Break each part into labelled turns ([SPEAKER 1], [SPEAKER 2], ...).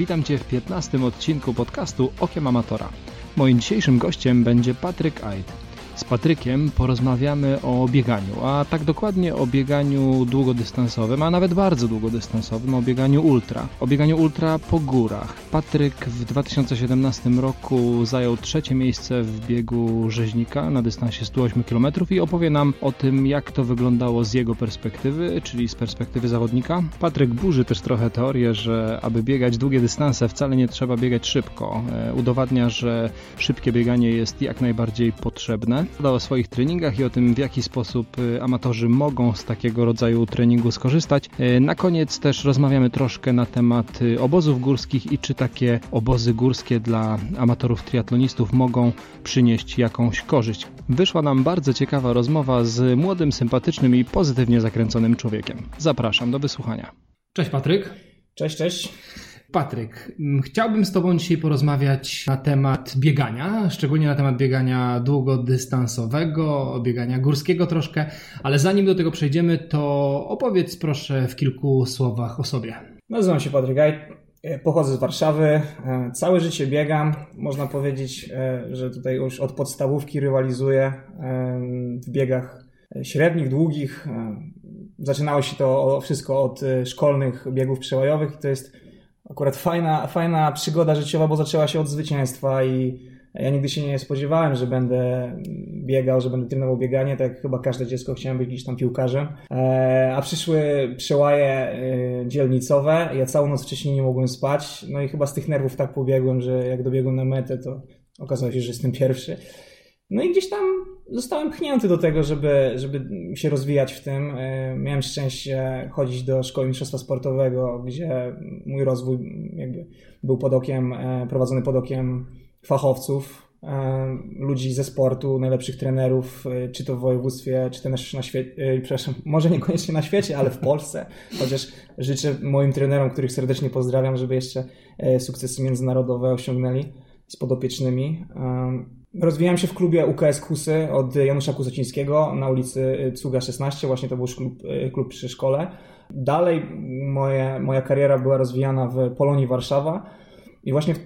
[SPEAKER 1] Witam Cię w 15 odcinku podcastu Okiem Amatora. Moim dzisiejszym gościem będzie Patryk Aid. Z Patrykiem porozmawiamy o bieganiu, a tak dokładnie o bieganiu długodystansowym, a nawet bardzo długodystansowym, o bieganiu ultra. O bieganiu ultra po górach. Patryk w 2017 roku zajął trzecie miejsce w biegu rzeźnika na dystansie 108 km i opowie nam o tym, jak to wyglądało z jego perspektywy, czyli z perspektywy zawodnika. Patryk burzy też trochę teorię, że aby biegać długie dystanse wcale nie trzeba biegać szybko. E, udowadnia, że szybkie bieganie jest jak najbardziej potrzebne o swoich treningach i o tym, w jaki sposób y, amatorzy mogą z takiego rodzaju treningu skorzystać. Y, na koniec też rozmawiamy troszkę na temat y, obozów górskich i czy takie obozy górskie dla amatorów triatlonistów mogą przynieść jakąś korzyść. Wyszła nam bardzo ciekawa rozmowa z młodym, sympatycznym i pozytywnie zakręconym człowiekiem. Zapraszam do wysłuchania. Cześć Patryk.
[SPEAKER 2] Cześć, cześć.
[SPEAKER 1] Patryk, chciałbym z Tobą dzisiaj porozmawiać na temat biegania, szczególnie na temat biegania długodystansowego, biegania górskiego troszkę, ale zanim do tego przejdziemy, to opowiedz proszę w kilku słowach o sobie.
[SPEAKER 2] Nazywam się Patryk Gaj, e, pochodzę z Warszawy, e, całe życie biegam, można powiedzieć, e, że tutaj już od podstawówki rywalizuję w biegach średnich, długich. Zaczynało się to wszystko od szkolnych biegów przełajowych i to jest akurat fajna, fajna przygoda życiowa, bo zaczęła się od zwycięstwa i ja nigdy się nie spodziewałem, że będę biegał, że będę trenował bieganie, tak jak chyba każde dziecko chciałem być gdzieś tam piłkarzem. E, a przyszły przełaje e, dzielnicowe, ja całą noc wcześniej nie mogłem spać, no i chyba z tych nerwów tak pobiegłem, że jak dobiegłem na metę, to okazało się, że jestem pierwszy. No i gdzieś tam zostałem pchnięty do tego, żeby, żeby się rozwijać w tym. E, miałem szczęście chodzić do szkoły mistrzostwa sportowego, gdzie mój rozwój jakby był pod okiem, e, prowadzony pod okiem fachowców, e, ludzi ze sportu, najlepszych trenerów, czy to w województwie, czy też na świecie, przepraszam, może niekoniecznie na świecie, ale w Polsce. Chociaż życzę moim trenerom, których serdecznie pozdrawiam, żeby jeszcze sukcesy międzynarodowe osiągnęli z podopiecznymi. Rozwijałem się w klubie UKS Kusy od Janusza Kusocińskiego na ulicy Cuga 16, właśnie to był klub, e, klub przy szkole. Dalej moje, moja kariera była rozwijana w Polonii Warszawa i właśnie w,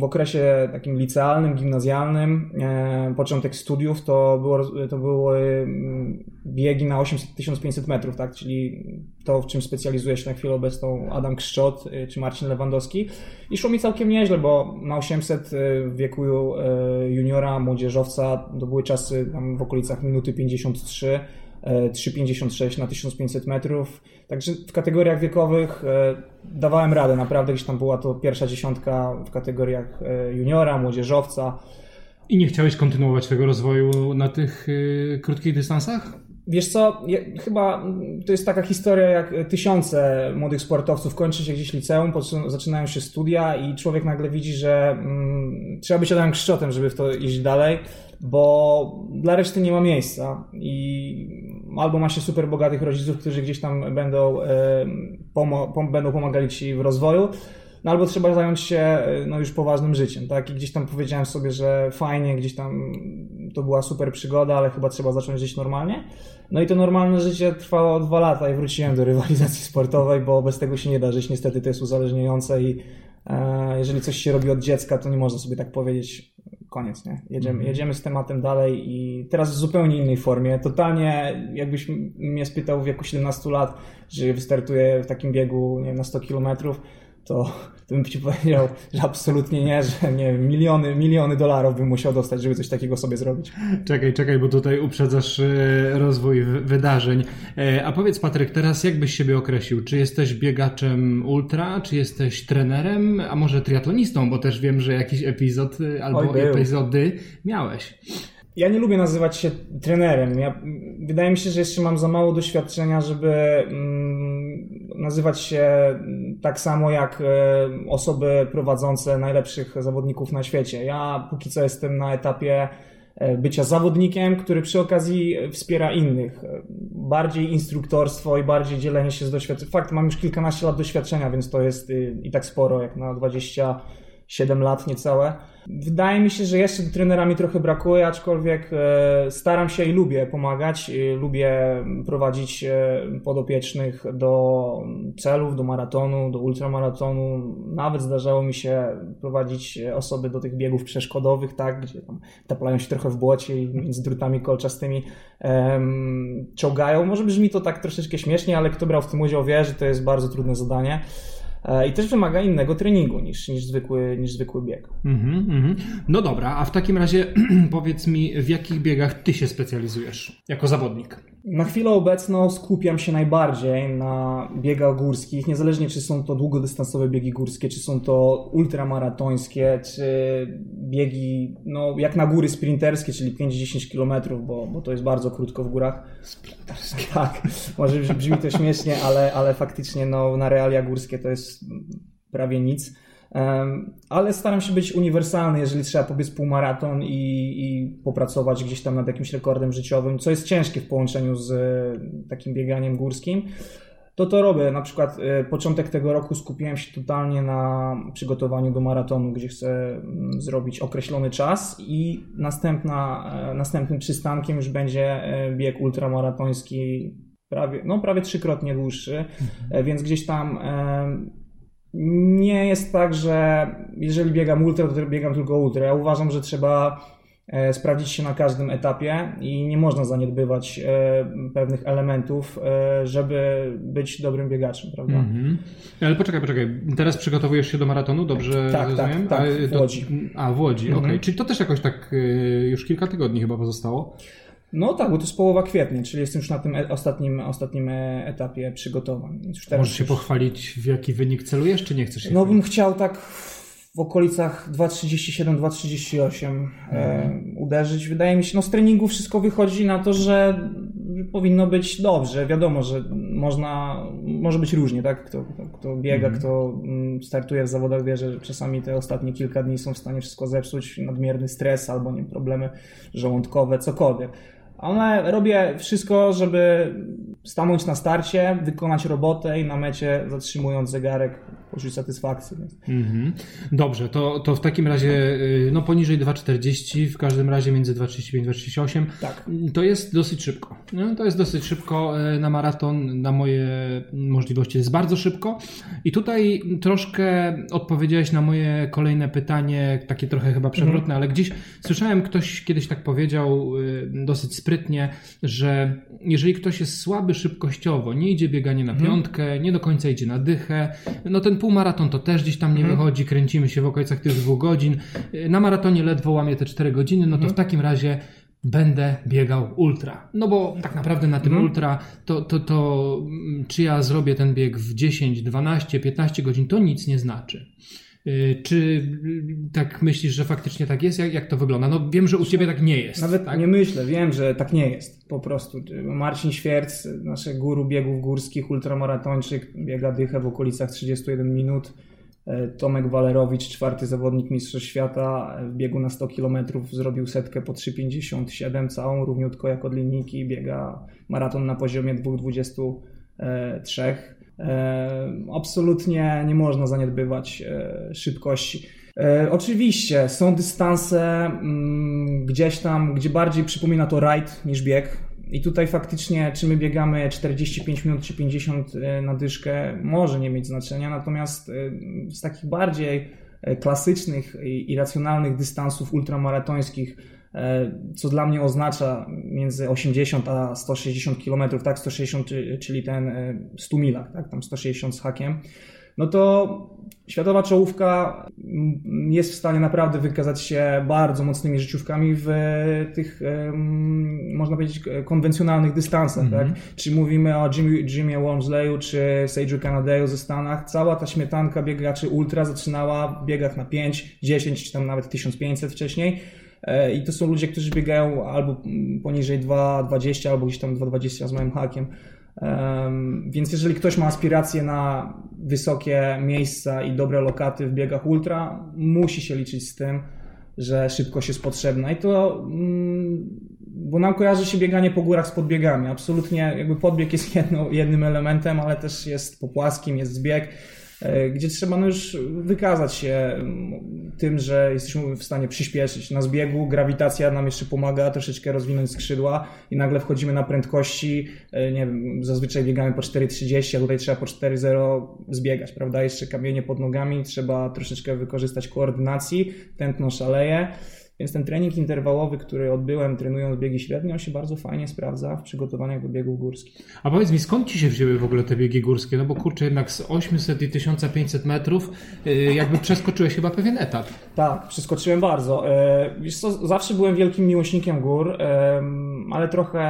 [SPEAKER 2] w, okresie takim licealnym, gimnazjalnym, e, początek studiów, to, było, to były mm, biegi na 800-1500 metrów, tak? czyli to, w czym specjalizuje się na chwilę obecną Adam Kszczot e, czy Marcin Lewandowski. I szło mi całkiem nieźle, bo na 800 e, w wieku e, juniora, młodzieżowca, to były czasy w okolicach minuty 53 3,56 na 1500 metrów. Także w kategoriach wiekowych e, dawałem radę. Naprawdę gdzieś tam była to pierwsza dziesiątka w kategoriach e, juniora, młodzieżowca.
[SPEAKER 1] I nie chciałeś kontynuować tego rozwoju na tych e, krótkich dystansach?
[SPEAKER 2] Wiesz co, ja, chyba to jest taka historia jak tysiące młodych sportowców. Kończy się gdzieś liceum, zaczynają się studia i człowiek nagle widzi, że mm, trzeba być Adamem Kszczotem, żeby w to iść dalej, bo dla reszty nie ma miejsca i albo ma się super bogatych rodziców, którzy gdzieś tam będą, e, pom będą pomagali ci w rozwoju, no albo trzeba zająć się e, no, już poważnym życiem, tak? I gdzieś tam powiedziałem sobie, że fajnie, gdzieś tam to była super przygoda, ale chyba trzeba zacząć żyć normalnie. No i to normalne życie trwało dwa lata i wróciłem do rywalizacji sportowej, bo bez tego się nie da żyć. Niestety to jest uzależniające i e, jeżeli coś się robi od dziecka, to nie można sobie tak powiedzieć, koniec, nie? Jedziemy, mm. jedziemy z tematem dalej i teraz w zupełnie innej formie. Totalnie, jakbyś mnie spytał w wieku 17 lat, że wystartuję w takim biegu, nie wiem, na 100 kilometrów, to, to bym ci powiedział, że absolutnie nie, że nie miliony, miliony dolarów bym musiał dostać, żeby coś takiego sobie zrobić.
[SPEAKER 1] Czekaj, czekaj, bo tutaj uprzedzasz e, rozwój wydarzeń. E, a powiedz Patryk, teraz jak byś siebie określił? Czy jesteś biegaczem ultra, czy jesteś trenerem, a może triatlonistą, bo też wiem, że jakiś epizod e, albo Oj, epizody miałeś.
[SPEAKER 2] Ja nie lubię nazywać się trenerem. Ja, wydaje mi się, że jeszcze mam za mało doświadczenia, żeby mm, nazywać się tak samo jak e, osoby prowadzące najlepszych zawodników na świecie. Ja póki co jestem na etapie e, bycia zawodnikiem, który przy okazji wspiera innych. Bardziej instruktorstwo i bardziej dzielenie się z doświadczeniem. Fakt, mam już kilkanaście lat doświadczenia, więc to jest y, i tak sporo, jak na 20 7 lat niecałe. Wydaje mi się, że jeszcze do trenera mi trochę brakuje, aczkolwiek e, staram się i lubię pomagać. Lubię prowadzić e, podopiecznych do celów, do maratonu, do ultramaratonu. Nawet zdarzało mi się prowadzić osoby do tych biegów przeszkodowych, tak, gdzie tam taplają się trochę w błocie i między drutami kolczastymi um, czołgają. Może brzmi to tak troszeczkę śmiesznie, ale kto brał w tym udział wie, że to jest bardzo trudne zadanie. E, i też wymaga innego treningu niż, niż, zwykły, niż zwykły bieg. Mm -hmm.
[SPEAKER 1] No dobra, a w takim razie powiedz mi, w jakich biegach ty się specjalizujesz jako zawodnik?
[SPEAKER 2] Na chwilę obecną skupiam się najbardziej na biegach górskich, niezależnie czy są to długodystansowe biegi górskie, czy są to ultramaratońskie, czy biegi no, jak na góry sprinterskie, czyli 5-10 km, bo, bo to jest bardzo krótko w górach. Sprinterskie. Tak, może brzmi to śmiesznie, ale, ale faktycznie no, na realia górskie to jest prawie nic. Ale staram się być uniwersalny, jeżeli trzeba pobiec półmaraton i, i popracować gdzieś tam nad jakimś rekordem życiowym, co jest ciężkie w połączeniu z e, takim bieganiem górskim to to robię. Na przykład e, początek tego roku skupiłem się totalnie na przygotowaniu do maratonu, gdzie chcę mm, zrobić określony czas i następna, e, następnym przystankiem już będzie bieg ultramaratoński prawie, no prawie trzykrotnie dłuższy, mhm. więc gdzieś tam nie jest tak, że jeżeli biegam ultra, to biegam tylko ultra. Ja uważam, że trzeba e, sprawdzić się na każdym etapie i nie można zaniedbywać e, pewnych elementów, e, żeby być dobrym biegaczem, prawda? Mm
[SPEAKER 1] -hmm. Ale poczekaj, poczekaj. Teraz przygotowujesz się do maratonu, dobrze
[SPEAKER 2] tak, tak
[SPEAKER 1] rozumiem?
[SPEAKER 2] Tak, tak, w Łodzi.
[SPEAKER 1] A, w Łodzi, -hmm. okej. Okay. Czyli to też jakoś tak już kilka tygodni chyba pozostało?
[SPEAKER 2] No tak, bo to jest połowa kwietnia, czyli jestem już na tym e, ostatnim, ostatnim e, etapie przygotowań. Już
[SPEAKER 1] Możesz się pochwalić, w jaki wynik celujesz, czy nie chcesz się
[SPEAKER 2] No bym chciał tak w okolicach 2,37-2,38 e, mhm. uderzyć. Wydaje mi się, no z treningu wszystko wychodzi na to, że powinno być dobrze. Wiadomo, że można, może być różnie, tak? Kto, kto, kto biega, mhm. kto mm, startuje w zawodach, wie, że czasami te ostatnie kilka dni są w stanie wszystko zepsuć, nadmierny stres albo nie problemy żołądkowe, cokolwiek ale robię wszystko, żeby stanąć na starcie, wykonać robotę i na mecie zatrzymując zegarek poczuć satysfakcję. Mm-hmm.
[SPEAKER 1] Dobrze, to, to w takim razie y, no poniżej 2,40, w każdym razie między 2,35 i 2,38. Tak. To jest dosyć szybko. No, to jest dosyć szybko y, na maraton, na moje możliwości jest bardzo szybko. I tutaj troszkę odpowiedziałeś na moje kolejne pytanie, takie trochę chyba przewrotne, mm-hmm. ale gdzieś słyszałem, ktoś kiedyś tak powiedział y, dosyć sprytnie, że jeżeli ktoś jest słaby szybkościowo, nie idzie bieganie na mhm. piątkę, nie do końca idzie na dychę, no ten półmaraton to też gdzieś tam nie mhm. wychodzi, kręcimy się w okolicach tych dwóch godzin. Na maratonie ledwo łamie te cztery godziny, no to mhm. w takim razie będę biegał ultra. No bo tak naprawdę na tym ultra to, to, to mm, czy ja zrobię ten bieg w 10, 12, 15 godzin, to nic nie znaczy. Y, czy y, tak myślisz, że faktycznie tak jest? Jak, jak to wygląda? No wiem, że u Ciebie tak nie jest.
[SPEAKER 2] Nawet
[SPEAKER 1] tak?
[SPEAKER 2] nie myślę, wiem, że tak nie jest. Po prostu. Marcin Świerc, nasz guru biegów górskich, ultramaratończyk, biega dychę w okolicach 31 minut. Tomek Walerowicz, czwarty zawodnik Mistrzostw Świata w biegu na 100 km zrobił setkę po 3,57 całą, równiutko jak od linijki, biega maraton na poziomie 2,23 E, absolutnie nie można zaniedbywać e, szybkości. E, oczywiście są dystanse mm, gdzieś tam, gdzie bardziej przypomina to rajd niż bieg. I tutaj faktycznie, czy my biegamy 45 minut czy 50 na dyszkę, może nie mieć znaczenia. Natomiast z takich bardziej klasycznych i racjonalnych dystansów ultramaratońskich, E, co dla mnie oznacza między 80 a 160 km, tak, 160, czyli ten 100 e, milach, tak, tam 160 z hakiem, no to światowa czołówka jest w stanie naprawdę wykazać się bardzo mocnymi życiówkami w tych, można powiedzieć, konwencjonalnych dystansach, mm -hmm. tak? Mhm. Czy mówimy o Jimmy, Jimmy Wormsleyu, czy Sage'u Canadeju ze Stanach, cała ta śmietanka biegaczy ultra zaczynała w biegach na 5, 10, czy tam nawet 1500 wcześniej, E, I to są ludzie, którzy biegają albo poniżej 2,20, albo gdzieś tam 2,20 z małym hakiem. Więc jeżeli ktoś ma aspiracje na wysokie miejsca i dobre lokaty w biegach ultra, musi się liczyć z tym, że szybkość jest potrzebna. I to, mm, bo nam kojarzy się bieganie po górach z podbiegami. Absolutnie jakby podbieg jest jedno, jednym elementem, ale też jest po płaskim, jest zbieg e, gdzie trzeba no już wykazać się mm, tym, że jesteśmy w stanie przyspieszyć. Na zbiegu grawitacja nam jeszcze pomaga troszeczkę rozwinąć skrzydła i nagle wchodzimy na prędkości, e, nie wiem, zazwyczaj biegamy po 4,30, a tutaj trzeba po 4,0 zbiegać, prawda? Jeszcze kamienie pod nogami, trzeba troszeczkę wykorzystać koordynacji, tętno szaleje. Więc ten trening interwałowy, który odbyłem trenując biegi średnie, on się bardzo fajnie sprawdza w przygotowaniach do biegów górskich.
[SPEAKER 1] A powiedz mi, skąd ci się wzięły w ogóle te biegi górskie? No bo kurczę, jednak z 800 i 1500 metrów y, jakby przeskoczyłeś chyba pewien etap.
[SPEAKER 2] Tak, przeskoczyłem bardzo. E, wiesz co, zawsze byłem wielkim miłośnikiem gór, ale trochę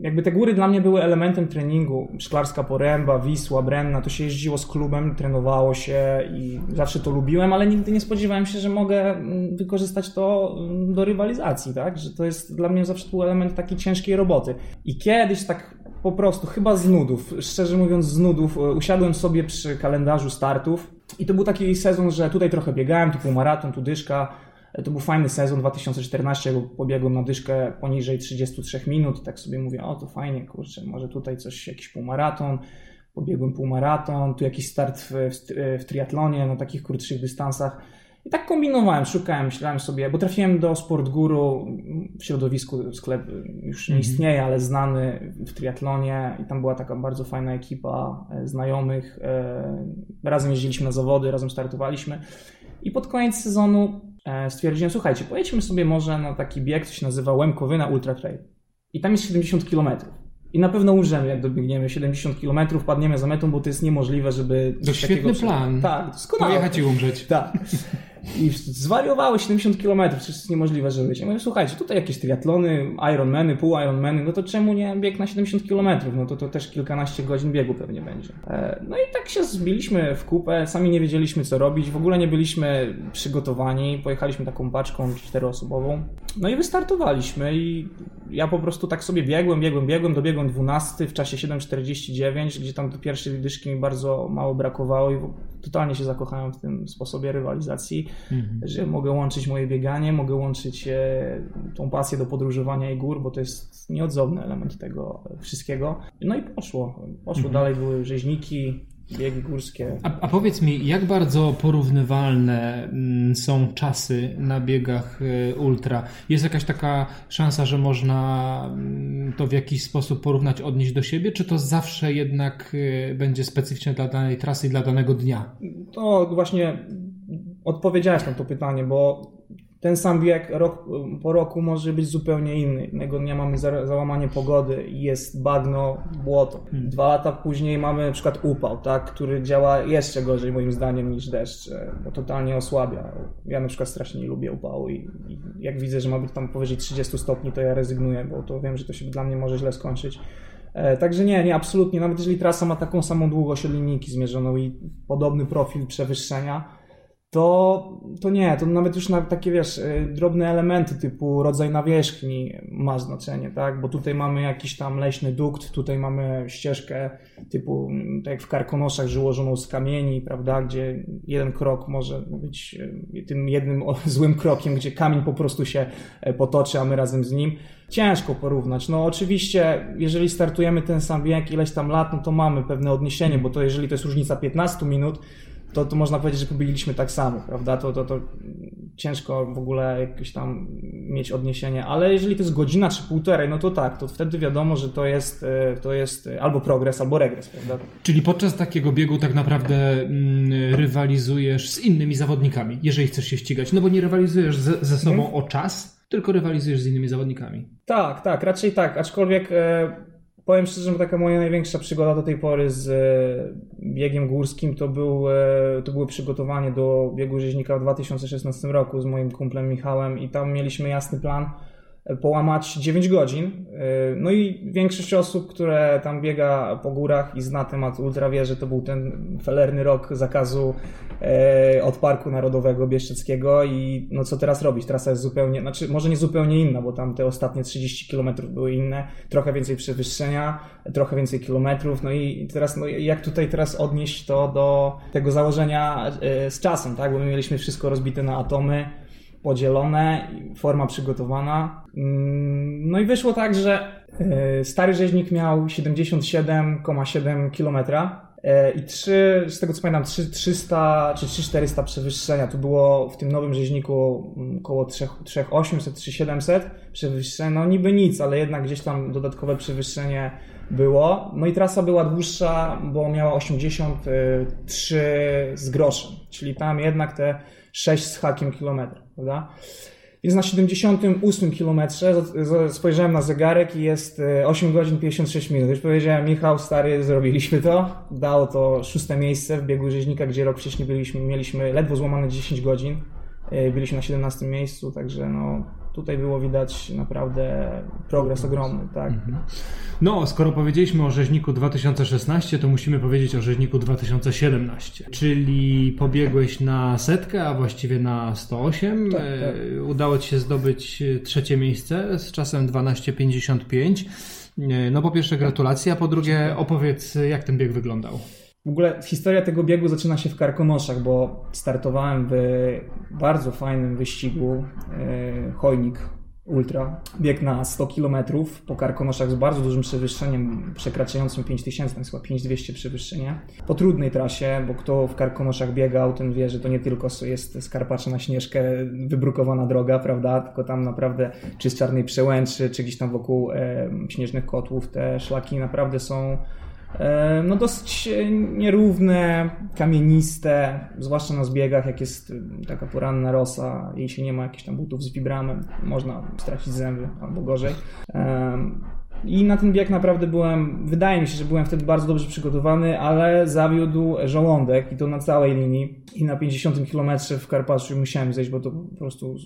[SPEAKER 2] jakby te góry dla mnie były elementem treningu. Szklarska Poręba, Wisła, Brenna, to się jeździło z klubem, trenowało się i zawsze to lubiłem, ale nigdy nie spodziewałem się, że mogę mm, wykorzystać to mm, do rywalizacji, tak? Że to jest dla mnie zawsze był element takiej ciężkiej roboty. I kiedyś tak po prostu, chyba z nudów, szczerze mówiąc z nudów, e, usiadłem sobie przy kalendarzu startów i to był taki sezon, że tutaj trochę biegałem, tu półmaraton, tu dyszka, to był fajny sezon 2014, bo pobiegłem na dyszkę poniżej 33 minut. Tak sobie mówię, o to fajnie, kurczę, może tutaj coś, jakiś półmaraton. Pobiegłem półmaraton, tu jakiś start w, w, w triatlonie na takich krótszych dystansach. I tak kombinowałem, szukałem, myślałem sobie, bo trafiłem do Sport Guru w środowisku, sklep już nie mhm. istnieje, ale znany w triatlonie i tam była taka bardzo fajna ekipa e, znajomych. E, razem jeździliśmy na zawody, razem startowaliśmy. I pod koniec sezonu E, stwierdziłem, słuchajcie, pojedźmy sobie może na taki bieg, co się nazywa Łemkowyna Ultra Trail. I tam jest 70 km. I na pewno umrzemy, jak dobiegniemy 70 km, padniemy za metą, bo to jest niemożliwe, żeby...
[SPEAKER 1] To świetny plan.
[SPEAKER 2] Tak, doskonale.
[SPEAKER 1] Pojechać i umrzeć.
[SPEAKER 2] Tak. I zwariowały 70 km, przecież jest niemożliwe, żeby być. Ja mówię, słuchajcie, tutaj jakieś triatlony, Ironmany, pół Ironmany, no to czemu nie bieg na 70 km? No to to też kilkanaście godzin biegu pewnie będzie. E, no i tak się zbiliśmy w kupę, sami nie wiedzieliśmy co robić, w ogóle nie byliśmy przygotowani, pojechaliśmy taką paczką czteroosobową, no i wystartowaliśmy i ja po prostu tak sobie biegłem, biegłem, biegłem, dobiegłem 12 w czasie 7.49, gdzie tam do pierwszej dyszki mi bardzo mało brakowało i totalnie się zakochałem w tym sposobie rywalizacji, mhm. że mogę łączyć moje bieganie, mogę łączyć e, tą pasję do podróżowania i gór, bo to jest nieodzowny element tego wszystkiego. No i poszło. Poszło mhm. dalej, były rzeźniki, biegi górskie.
[SPEAKER 1] A, a, powiedz mi, jak bardzo porównywalne mm, są czasy na biegach e, ultra? Jest jakaś taka szansa, że można mm, to w jakiś sposób porównać, odnieść do siebie, czy to zawsze jednak e, będzie specyficzne dla danej trasy i dla danego dnia?
[SPEAKER 2] To właśnie odpowiedziałeś na to pytanie, bo ten sam bieg rok po roku może być zupełnie inny. Jednego dnia mamy załamanie pogody i jest bagno, błoto. Hmm. Dwa lata później mamy na przykład upał, tak, który działa jeszcze gorzej moim zdaniem niż deszcz, e, bo totalnie osłabia. Ja na przykład strasznie nie lubię upału i, i jak widzę, że ma być tam powyżej 30 stopni, to ja rezygnuję, bo to wiem, że to się dla mnie może źle skończyć. E, także nie, nie, absolutnie. Nawet jeżeli trasa ma taką samą długość od linijki zmierzoną i podobny profil przewyższenia, to, to nie, to nawet już na takie, wiesz, y, drobne elementy typu rodzaj nawierzchni ma znaczenie, tak? Bo tutaj mamy jakiś tam leśny dukt, tutaj mamy ścieżkę typu, mm, tak jak w karkonoszach, żyłożoną z kamieni, prawda? Gdzie jeden krok może być y, tym jednym złym krokiem, gdzie kamień po prostu się e, potoczy, a my razem z nim. Ciężko porównać. No oczywiście, jeżeli startujemy ten sam bieg ileś tam lat, no to mamy pewne odniesienie, bo to jeżeli to jest różnica 15 minut, to, to można powiedzieć, że pobiegliśmy tak samo, prawda? To, to, to ciężko w ogóle jakieś tam mieć odniesienie, ale jeżeli to jest godzina czy półtorej, no to tak, to wtedy wiadomo, że to jest, e, to jest albo progres, albo regres, prawda?
[SPEAKER 1] Czyli podczas takiego biegu tak naprawdę mm, rywalizujesz z innymi zawodnikami, jeżeli chcesz się ścigać, no bo nie rywalizujesz ze, ze sobą hmm. o czas, tylko rywalizujesz z innymi zawodnikami.
[SPEAKER 2] Tak, tak, raczej tak, aczkolwiek e, powiem szczerze, że taka moja największa przygoda do tej pory z e, biegiem górskim to, był, e, to było przygotowanie do biegu rzeźnika w 2016 roku z moim kumplem Michałem i tam mieliśmy jasny plan połamać 9 godzin. Y, no i większość osób, które tam biega po górach i zna temat ultra wie, że to był ten felerny rok zakazu e, od Parku Narodowego Bieszczeckiego i no co teraz robić? Trasa jest zupełnie, znaczy może nie zupełnie inna, bo tam te ostatnie 30 km były inne, trochę więcej przewyższenia, trochę więcej kilometrów, no i teraz no jak tutaj teraz odnieść to do tego założenia e, z czasem, tak? Bo my mieliśmy wszystko rozbite na atomy, podzielone, forma przygotowana. Mm, no i wyszło tak, że e, stary rzeźnik miał 77,7 km, e, i trzy, z tego co pamiętam, 3, 300 czy 3400 przewyższenia. Tu było w tym nowym rzeźniku około 3800, 3700 przewyższenia. No niby nic, ale jednak gdzieś tam dodatkowe przewyższenie było. No i trasa była dłuższa, bo miała 83 z groszem, czyli tam jednak te 6 z hakiem kilometrów, prawda? Więc na 78 kilometrze spojrzałem na zegarek i jest 8 e, godzin 56 minut. Już powiedziałem, Michał, stary, zrobiliśmy to. Dało to szóste miejsce w biegu rzeźnika, gdzie rok wcześniej byliśmy, mieliśmy ledwo złamane 10 godzin. E, byliśmy na 17 miejscu, także no, tutaj było widać naprawdę progres ogromny. Tak. Mhm.
[SPEAKER 1] No, skoro powiedzieliśmy o rzeźniku 2016, to musimy powiedzieć o rzeźniku 2017. Czyli pobiegłeś na setkę, a właściwie na 108. Tak, tak. E, udało Ci się zdobyć trzecie miejsce z czasem 12,55. E, no po pierwsze gratulacje, a po drugie opowiedz jak ten bieg wyglądał.
[SPEAKER 2] W ogóle historia tego biegu zaczyna się w Karkonoszach, bo startowałem w bardzo fajnym wyścigu e, Chojnik Ultra. Bieg na 100 km po Karkonoszach z bardzo dużym przewyższeniem, przekraczającym 5000, to jest chyba 5200 przewyższenie. Po trudnej trasie, bo kto w Karkonoszach biegał, ten wie, że to nie tylko jest skarpacza na śnieżkę, wybrukowana droga, prawda, tylko tam naprawdę czy z Czarnej Przełęczy, czy gdzieś tam wokół e, śnieżnych kotłów, te szlaki naprawdę są no dosyć nierówne, kamieniste, zwłaszcza na zbiegach, jak jest taka poranna rosa i się nie ma jakichś tam butów z vibramem, można stracić zęby albo gorzej. I na ten bieg naprawdę byłem, wydaje mi się, że byłem wtedy bardzo dobrze przygotowany, ale zawiódł żołądek i to na całej linii. I na 50 km w Karpaczu musiałem zejść, bo to po prostu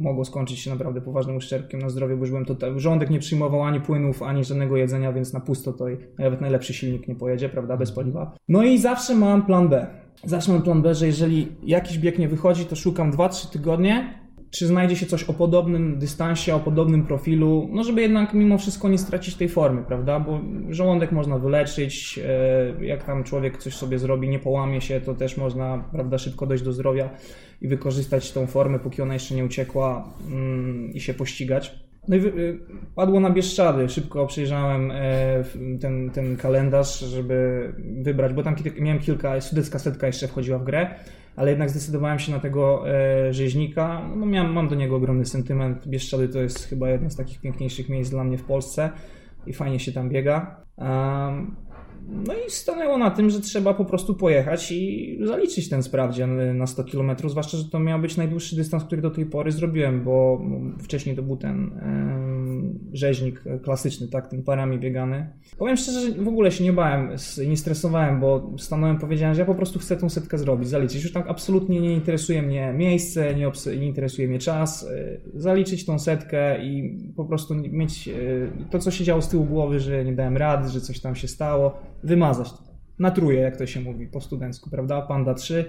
[SPEAKER 2] mogło skończyć się naprawdę poważnym uszczerbkiem na zdrowie, bo już byłem total... Żołądek nie przyjmował ani płynów, ani żadnego jedzenia, więc na pusto to nawet najlepszy silnik nie pojedzie, prawda, bez paliwa. No i zawsze mam plan B. Zawsze mam plan B, że jeżeli jakiś bieg nie wychodzi, to szukam 2-3 tygodnie czy znajdzie się coś o podobnym dystansie, o podobnym profilu, no żeby jednak mimo wszystko nie stracić tej formy, prawda? Bo żołądek można wyleczyć, e, jak tam człowiek coś sobie zrobi, nie połamie się, to też można, prawda, szybko dojść do zdrowia i wykorzystać tą formę, póki ona jeszcze nie uciekła mm, i się pościgać. No i y, padło na Bieszczady. Szybko przejrzałem e, ten, ten kalendarz, żeby wybrać, bo tam miałem kilka, sudecka setka jeszcze wchodziła w grę ale jednak zdecydowałem się na tego e, rzeźnika, no miałem, mam do niego ogromny sentyment. Bieszczady to jest chyba jedno z takich piękniejszych miejsc dla mnie w Polsce i fajnie się tam biega. No i stanęło na tym, że trzeba po prostu pojechać i zaliczyć ten sprawdzian na 100 km, zwłaszcza, że to miał być najdłuższy dystans, który do tej pory zrobiłem, bo wcześniej to był ten rzeźnik klasyczny, tak, ten parami biegany. Powiem szczerze, że w ogóle się nie bałem, nie stresowałem, bo stanąłem, powiedziałem, że ja po prostu chcę tą setkę zrobić, zaliczyć. Już tam absolutnie nie interesuje mnie miejsce, nie, nie interesuje mnie czas, e, zaliczyć tą setkę i po prostu mieć e, to, co się działo z tyłu głowy, że nie dałem rady, że coś tam się stało, wymazać to. Na truje, jak to się mówi po studencku, prawda? Panda 3.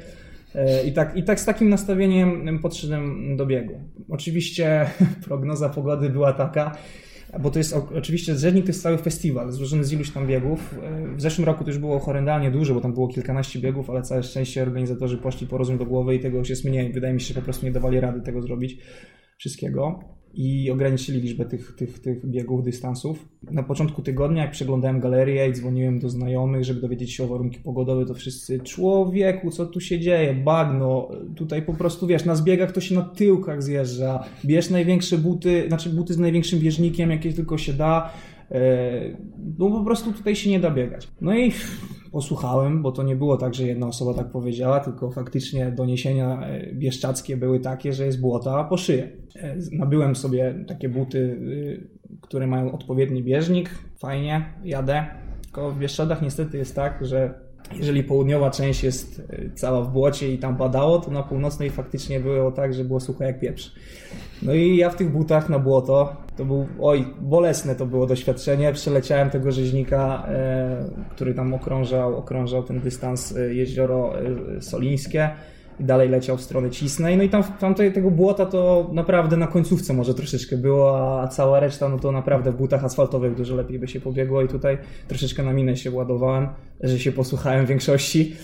[SPEAKER 2] E, I tak, I tak z takim nastawieniem podszedłem do biegu. Oczywiście prognoza pogody była taka, bo to jest oczywiście Zrzednik to jest cały festiwal złożony z iluś tam biegów. E, w zeszłym roku to już było horrendalnie dużo, bo tam było kilkanaście biegów, ale całe szczęście organizatorzy poszli po rozum do głowy i tego już jest mniej. Wydaje mi się, że po prostu nie dawali rady tego zrobić wszystkiego i ograniczyli liczbę tych, tych, tych biegów, dystansów. Na początku tygodnia, jak przeglądałem galerię i dzwoniłem do znajomych, żeby dowiedzieć się o warunki pogodowe, to wszyscy, człowieku, co tu się dzieje, bagno, tutaj po prostu, wiesz, na zbiegach to się na tyłkach zjeżdża, bierz największe buty, znaczy buty z największym bieżnikiem, jakie tylko się da, no po prostu tutaj się nie da biegać. No i posłuchałem, bo to nie było tak, że jedna osoba tak powiedziała, tylko faktycznie doniesienia e, bieszczackie były takie, że jest błota po szyję. E, nabyłem sobie takie buty, y, które mają odpowiedni bieżnik, fajnie, jadę. Tylko w Bieszczadach niestety jest tak, że jeżeli południowa część jest e, cała w błocie i tam padało, to na północnej faktycznie było tak, że było suche jak pieprz. No i ja w tych butach na błoto, to był, oj, bolesne to było doświadczenie. Przeleciałem tego rzeźnika, e, który tam okrążał, okrążał ten dystans e, jezioro e, Solińskie i dalej leciał w stronę Cisnej. No i tam, tam tego błota to naprawdę na końcówce może troszeczkę było, a cała reszta no to naprawdę w butach asfaltowych dużo lepiej by się pobiegło i tutaj troszeczkę na minę się ładowałem, że się posłuchałem większości.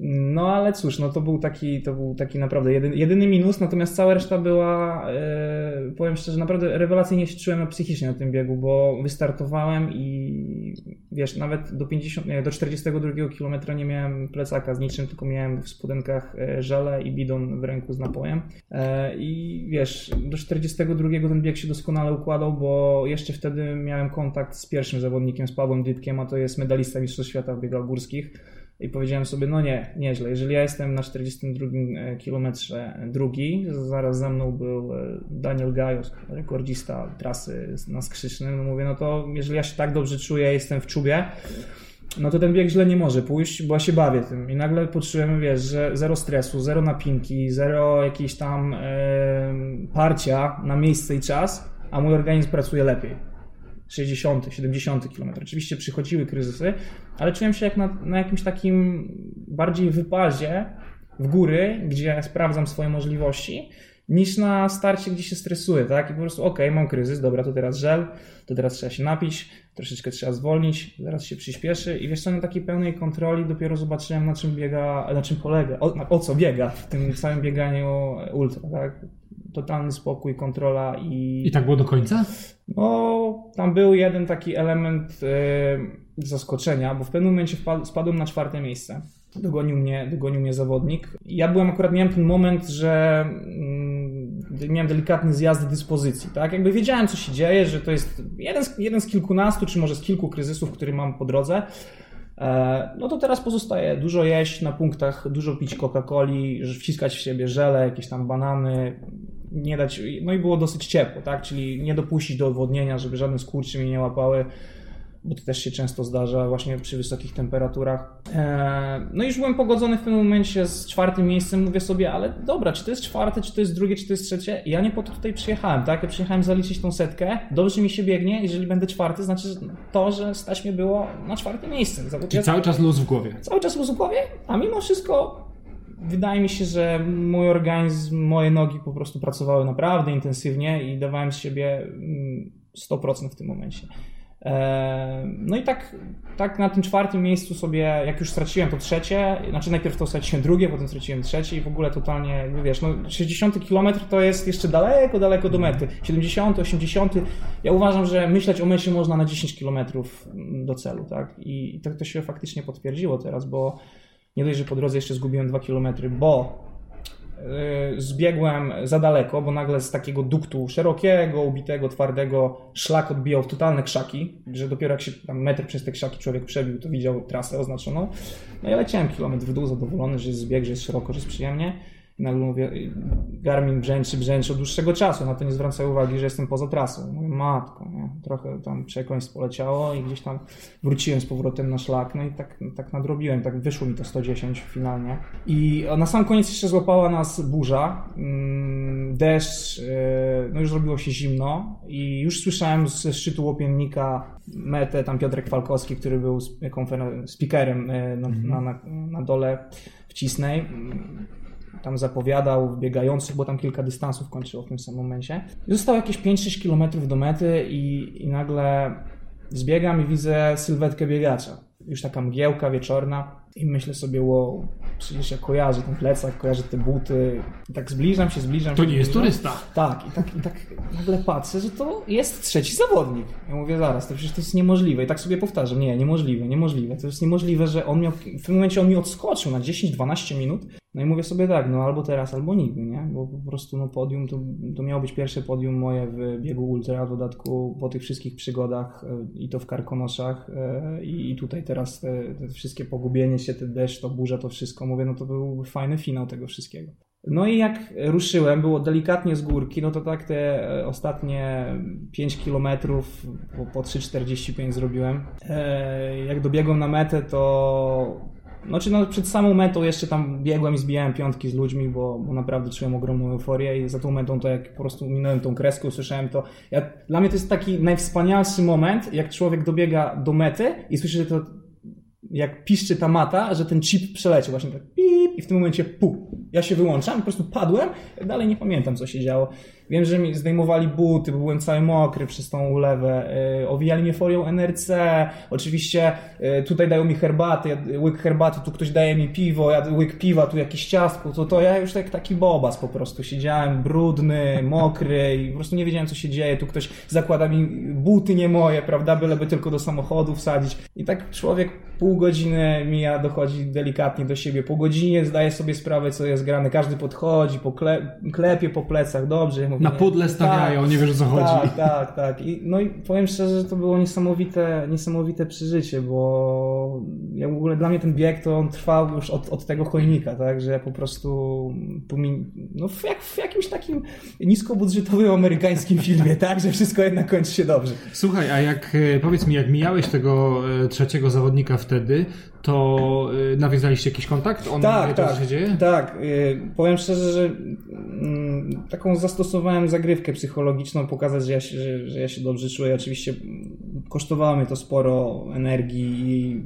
[SPEAKER 2] No ale cóż, no to był taki, to był taki naprawdę jedyny, jedyny minus, natomiast cała reszta była, e, powiem szczerze, naprawdę rewelacyjnie się czułem psychicznie na tym biegu, bo wystartowałem i wiesz, nawet do 50, nie, do 42 km nie miałem plecaka z niczym, tylko miałem w spodenkach e, żele i bidon w ręku z napojem. E, I wiesz, do 42 ten bieg się doskonale układał, bo jeszcze wtedy miałem kontakt z pierwszym zawodnikiem, z Pawłem Dytkiem, a to jest medalista Mistrzostw Świata w biegach górskich i powiedziałem sobie, no nie, nieźle. Jeżeli ja jestem na 42 e, kilometrze drugi, zaraz za mną był e, Daniel Gajos, rekordzista trasy na Skrzycznym, no mówię, no to jeżeli ja się tak dobrze czuję, jestem w czubie, no to ten bieg źle nie może pójść, bo ja się bawię tym. I nagle poczułem, wiesz, że zero stresu, zero napinki, zero jakiejś tam yy, parcia na miejsce i czas, a mój organizm pracuje lepiej. 60, 70 km. Oczywiście przychodziły kryzysy, ale czułem się jak na, na jakimś takim bardziej wypazie w góry, gdzie sprawdzam swoje możliwości, niż na starcie, gdzie się stresuję, tak? I po prostu, okej, okay, mam kryzys, dobra, to teraz żel, to teraz trzeba się napić, troszeczkę trzeba zwolnić, zaraz się przyspieszy i wiesz co, na takiej pełnej kontroli dopiero zobaczyłem, na czym biega, na czym polega, o, o co biega w tym całym bieganiu ultra, tak? Totalny spokój, kontrola i...
[SPEAKER 1] I tak było do końca?
[SPEAKER 2] No, tam był jeden taki element yy, zaskoczenia, bo w pewnym momencie spadłem na czwarte miejsce. Dogonił mnie, dogonił mnie zawodnik. Ja byłem akurat, miałem ten moment, że yy, miałem delikatny zjazd dyspozycji, tak? Jakby wiedziałem, co się dzieje, że to jest jeden z, jeden z kilkunastu, czy może z kilku kryzysów, który mam po drodze. E, no to teraz pozostaje dużo jeść na punktach, dużo pić Coca-Coli, wciskać w siebie żele, jakieś tam banany, nie dać, no i było dosyć ciepło, tak, czyli nie dopuścić do odwodnienia, żeby żadne skurcze mnie nie łapały, bo to też się często zdarza właśnie przy wysokich temperaturach. Eee, no i już byłem pogodzony w pewnym momencie z czwartym miejscem, mówię sobie, ale dobra, czy to jest czwarte, czy to jest drugie, czy to jest trzecie? Ja nie po to tutaj przyjechałem, tak? Ja przyjechałem zaliczyć tą setkę, dobrze mi się biegnie, jeżeli będę czwarty, znaczy to, że stać mnie było na czwartym miejscu.
[SPEAKER 1] Czyli cały czas luz w głowie.
[SPEAKER 2] Cały czas luz w głowie, a mimo wszystko wydaje mi się, że mój organizm, moje nogi po prostu pracowały naprawdę intensywnie i dawałem z siebie 100% mm, w tym momencie. E, no i tak, tak na tym czwartym miejscu sobie, jak już straciłem to trzecie, znaczy najpierw to straciłem drugie, potem straciłem trzecie i w ogóle totalnie, wiesz, no 60 km to jest jeszcze daleko, daleko do mety. 70, 80, ja uważam, że myśleć o mesie można na 10 km do celu, tak? I, i to, to się faktycznie potwierdziło teraz, bo nie dość, że po drodze jeszcze zgubiłem 2 km, bo yy, zbiegłem za daleko, bo nagle z takiego duktu szerokiego, ubitego, twardego szlak odbijał w totalne krzaki, że dopiero jak się tam metr przez te krzaki człowiek przebił, to widział trasę oznaczoną. No ja leciałem kilometr w dół, zadowolony, że jest zbieg, że jest szeroko, że jest przyjemnie. Nagle mówię, Garmin brzęczy, brzęczy od dłuższego czasu, na to nie zwraca uwagi, że jestem poza trasą. Mówię, matko, nie? trochę tam przekleństw poleciało i gdzieś tam wróciłem z powrotem na szlak, no i tak, tak nadrobiłem, tak wyszło mi to 110 finalnie. I na sam koniec jeszcze złapała nas burza, mm, deszcz, e, no już zrobiło się zimno i już słyszałem ze szczytu łopiennika metę, tam Piotrek Falkowski, który był speakerem e, na, na, na, na dole w Cisnej, tam zapowiadał biegających, bo tam kilka dystansów kończyło w tym samym momencie. I zostało jakieś 5-6 km do mety i, i nagle zbiegam i widzę sylwetkę biegacza. Już taka mgiełka wieczorna i myślę sobie, wow, przecież ja kojarzę ten plecak, kojarzę te buty. I tak zbliżam się, zbliżam
[SPEAKER 1] to
[SPEAKER 2] się.
[SPEAKER 1] To nie jest turysta.
[SPEAKER 2] Tak i, tak, i tak nagle patrzę, że to jest trzeci zawodnik. Ja mówię, zaraz, to przecież to jest niemożliwe. I tak sobie powtarzam, nie, niemożliwe, niemożliwe. To jest niemożliwe, że on miał, w tym momencie on mi odskoczył na 10-12 minut. No i mówię sobie tak, no albo teraz, albo nigdy, nie? Bo po prostu no podium, to, to miało być pierwsze podium moje w biegu ultra, w dodatku po tych wszystkich przygodach e, i to w Karkonoszach e, i tutaj teraz te, te wszystkie pogubienie się, ten deszcz, to burza, to wszystko, mówię, no to był fajny finał tego wszystkiego. No i jak ruszyłem, było delikatnie z górki, no to tak te e, ostatnie 5 kilometrów po, po 3,45 zrobiłem. Jak dobiegłem na metę, to znaczy no, przed samą metą jeszcze tam biegłem i zbijałem piątki z ludźmi, bo, bo naprawdę czułem ogromną euforię i za tą metą to jak po prostu minąłem tą kreskę, usłyszałem to. Ja, dla mnie to jest taki najwspanialszy moment, jak człowiek dobiega do mety i słyszy, że to jak piszczy ta mata, że ten chip przeleciał właśnie tak pip i w tym momencie pu. Ja się wyłączam, po prostu padłem, dalej nie pamiętam co się działo. Wiem, że mi zdejmowali buty, bo byłem cały mokry przez tą ulewę. Yy, owijali mnie folią NRC. Oczywiście yy, tutaj dają mi herbatę, ja, łyk herbaty, tu ktoś daje mi piwo, ja łyk piwa, tu jakieś ciastko. To, to ja już tak taki bobas po prostu. Siedziałem brudny, mokry i po prostu nie wiedziałem, co się dzieje. Tu ktoś zakłada mi buty nie moje, prawda, byleby tylko do samochodu wsadzić. I tak człowiek pół godziny mija, dochodzi delikatnie do siebie. Po godzinie zdaje sobie sprawę, co jest grane. Każdy podchodzi, pokle, klepie po plecach, dobrze.
[SPEAKER 1] Na pudle stawiają, tak, nie wiesz o co chodzi.
[SPEAKER 2] Tak, tak, tak. I, no i powiem szczerze, że to było niesamowite, niesamowite przeżycie, bo ja w ogóle dla mnie ten bieg to on trwał już od, od tego chojnika, tak, że ja po prostu no w, jak, w jakimś takim niskobudżetowym amerykańskim filmie, tak, że wszystko jednak kończy się dobrze.
[SPEAKER 1] Słuchaj, a jak e, powiedz mi, jak mijałeś tego e, trzeciego zawodnika wtedy, to y, nawiązaliście jakiś kontakt?
[SPEAKER 2] On tak, wie, tak, co się dzieje? Tak. Powiem szczerze, że mm, taką zastosowałem zagrywkę psychologiczną, pokazać, że ja się, że, że ja się dobrze czuję. Oczywiście kosztowało mnie to sporo energii i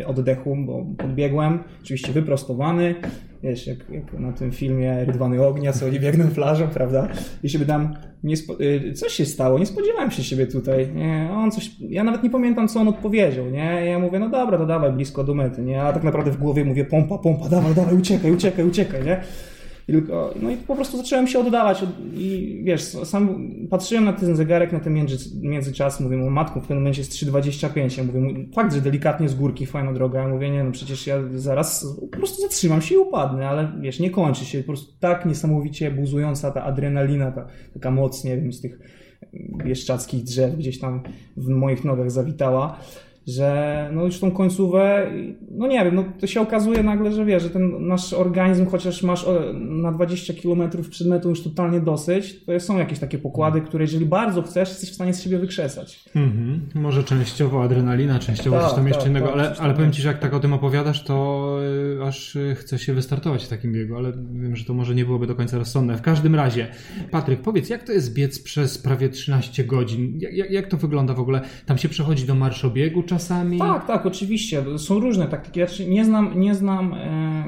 [SPEAKER 2] y, oddechu, bo podbiegłem, oczywiście wyprostowany, wiesz, jak, jak na tym filmie Rydwany Ognia, co oni biegną plażą, prawda? I się tam, nie spo- coś się stało, nie spodziewałem się siebie tutaj, nie? On coś, ja nawet nie pamiętam, co on odpowiedział, nie? Ja mówię, no dobra, to dawaj, blisko do mety, nie? A tak naprawdę w głowie mówię, pompa, pompa, dawaj, dawaj, uciekaj, uciekaj, uciekaj, nie? Tylko, no i po prostu zacząłem się oddawać i wiesz, sam patrzyłem na ten zegarek, na ten między, międzyczas, mówię mu, matku, w tym momencie jest 3,25, ja mówię, fakt, że delikatnie z górki, fajna droga, ja mówię, nie no, przecież ja zaraz po prostu zatrzymam się i upadnę, ale wiesz, nie kończy się, po prostu tak niesamowicie buzująca ta adrenalina, ta, taka moc, nie wiem, z tych bieszczadzkich drzew gdzieś tam w moich nogach zawitała, że no już tą końcówę, no nie wiem, no to się okazuje nagle, że wiesz, że ten nasz organizm, chociaż masz na 20 km przed metą już totalnie dosyć, to są jakieś takie pokłady, które jeżeli bardzo chcesz, jesteś w stanie z siebie wykrzesać.
[SPEAKER 1] Mhm. Może częściowo adrenalina, częściowo tak, coś tam jeszcze tak, innego, tak, ale, ale powiem Ci, że jak tak o tym opowiadasz, to y, aż y, chce się wystartować w takim biegu, ale wiem, że to może nie byłoby do końca rozsądne. W każdym razie, Patryk, powiedz, jak to jest biec przez prawie 13 godzin? Jak, jak to wygląda w ogóle? Tam się przechodzi do marszobiegu? Czasami?
[SPEAKER 2] Tak, tak, oczywiście. Są różne taktyki. Nie znam, nie znam e,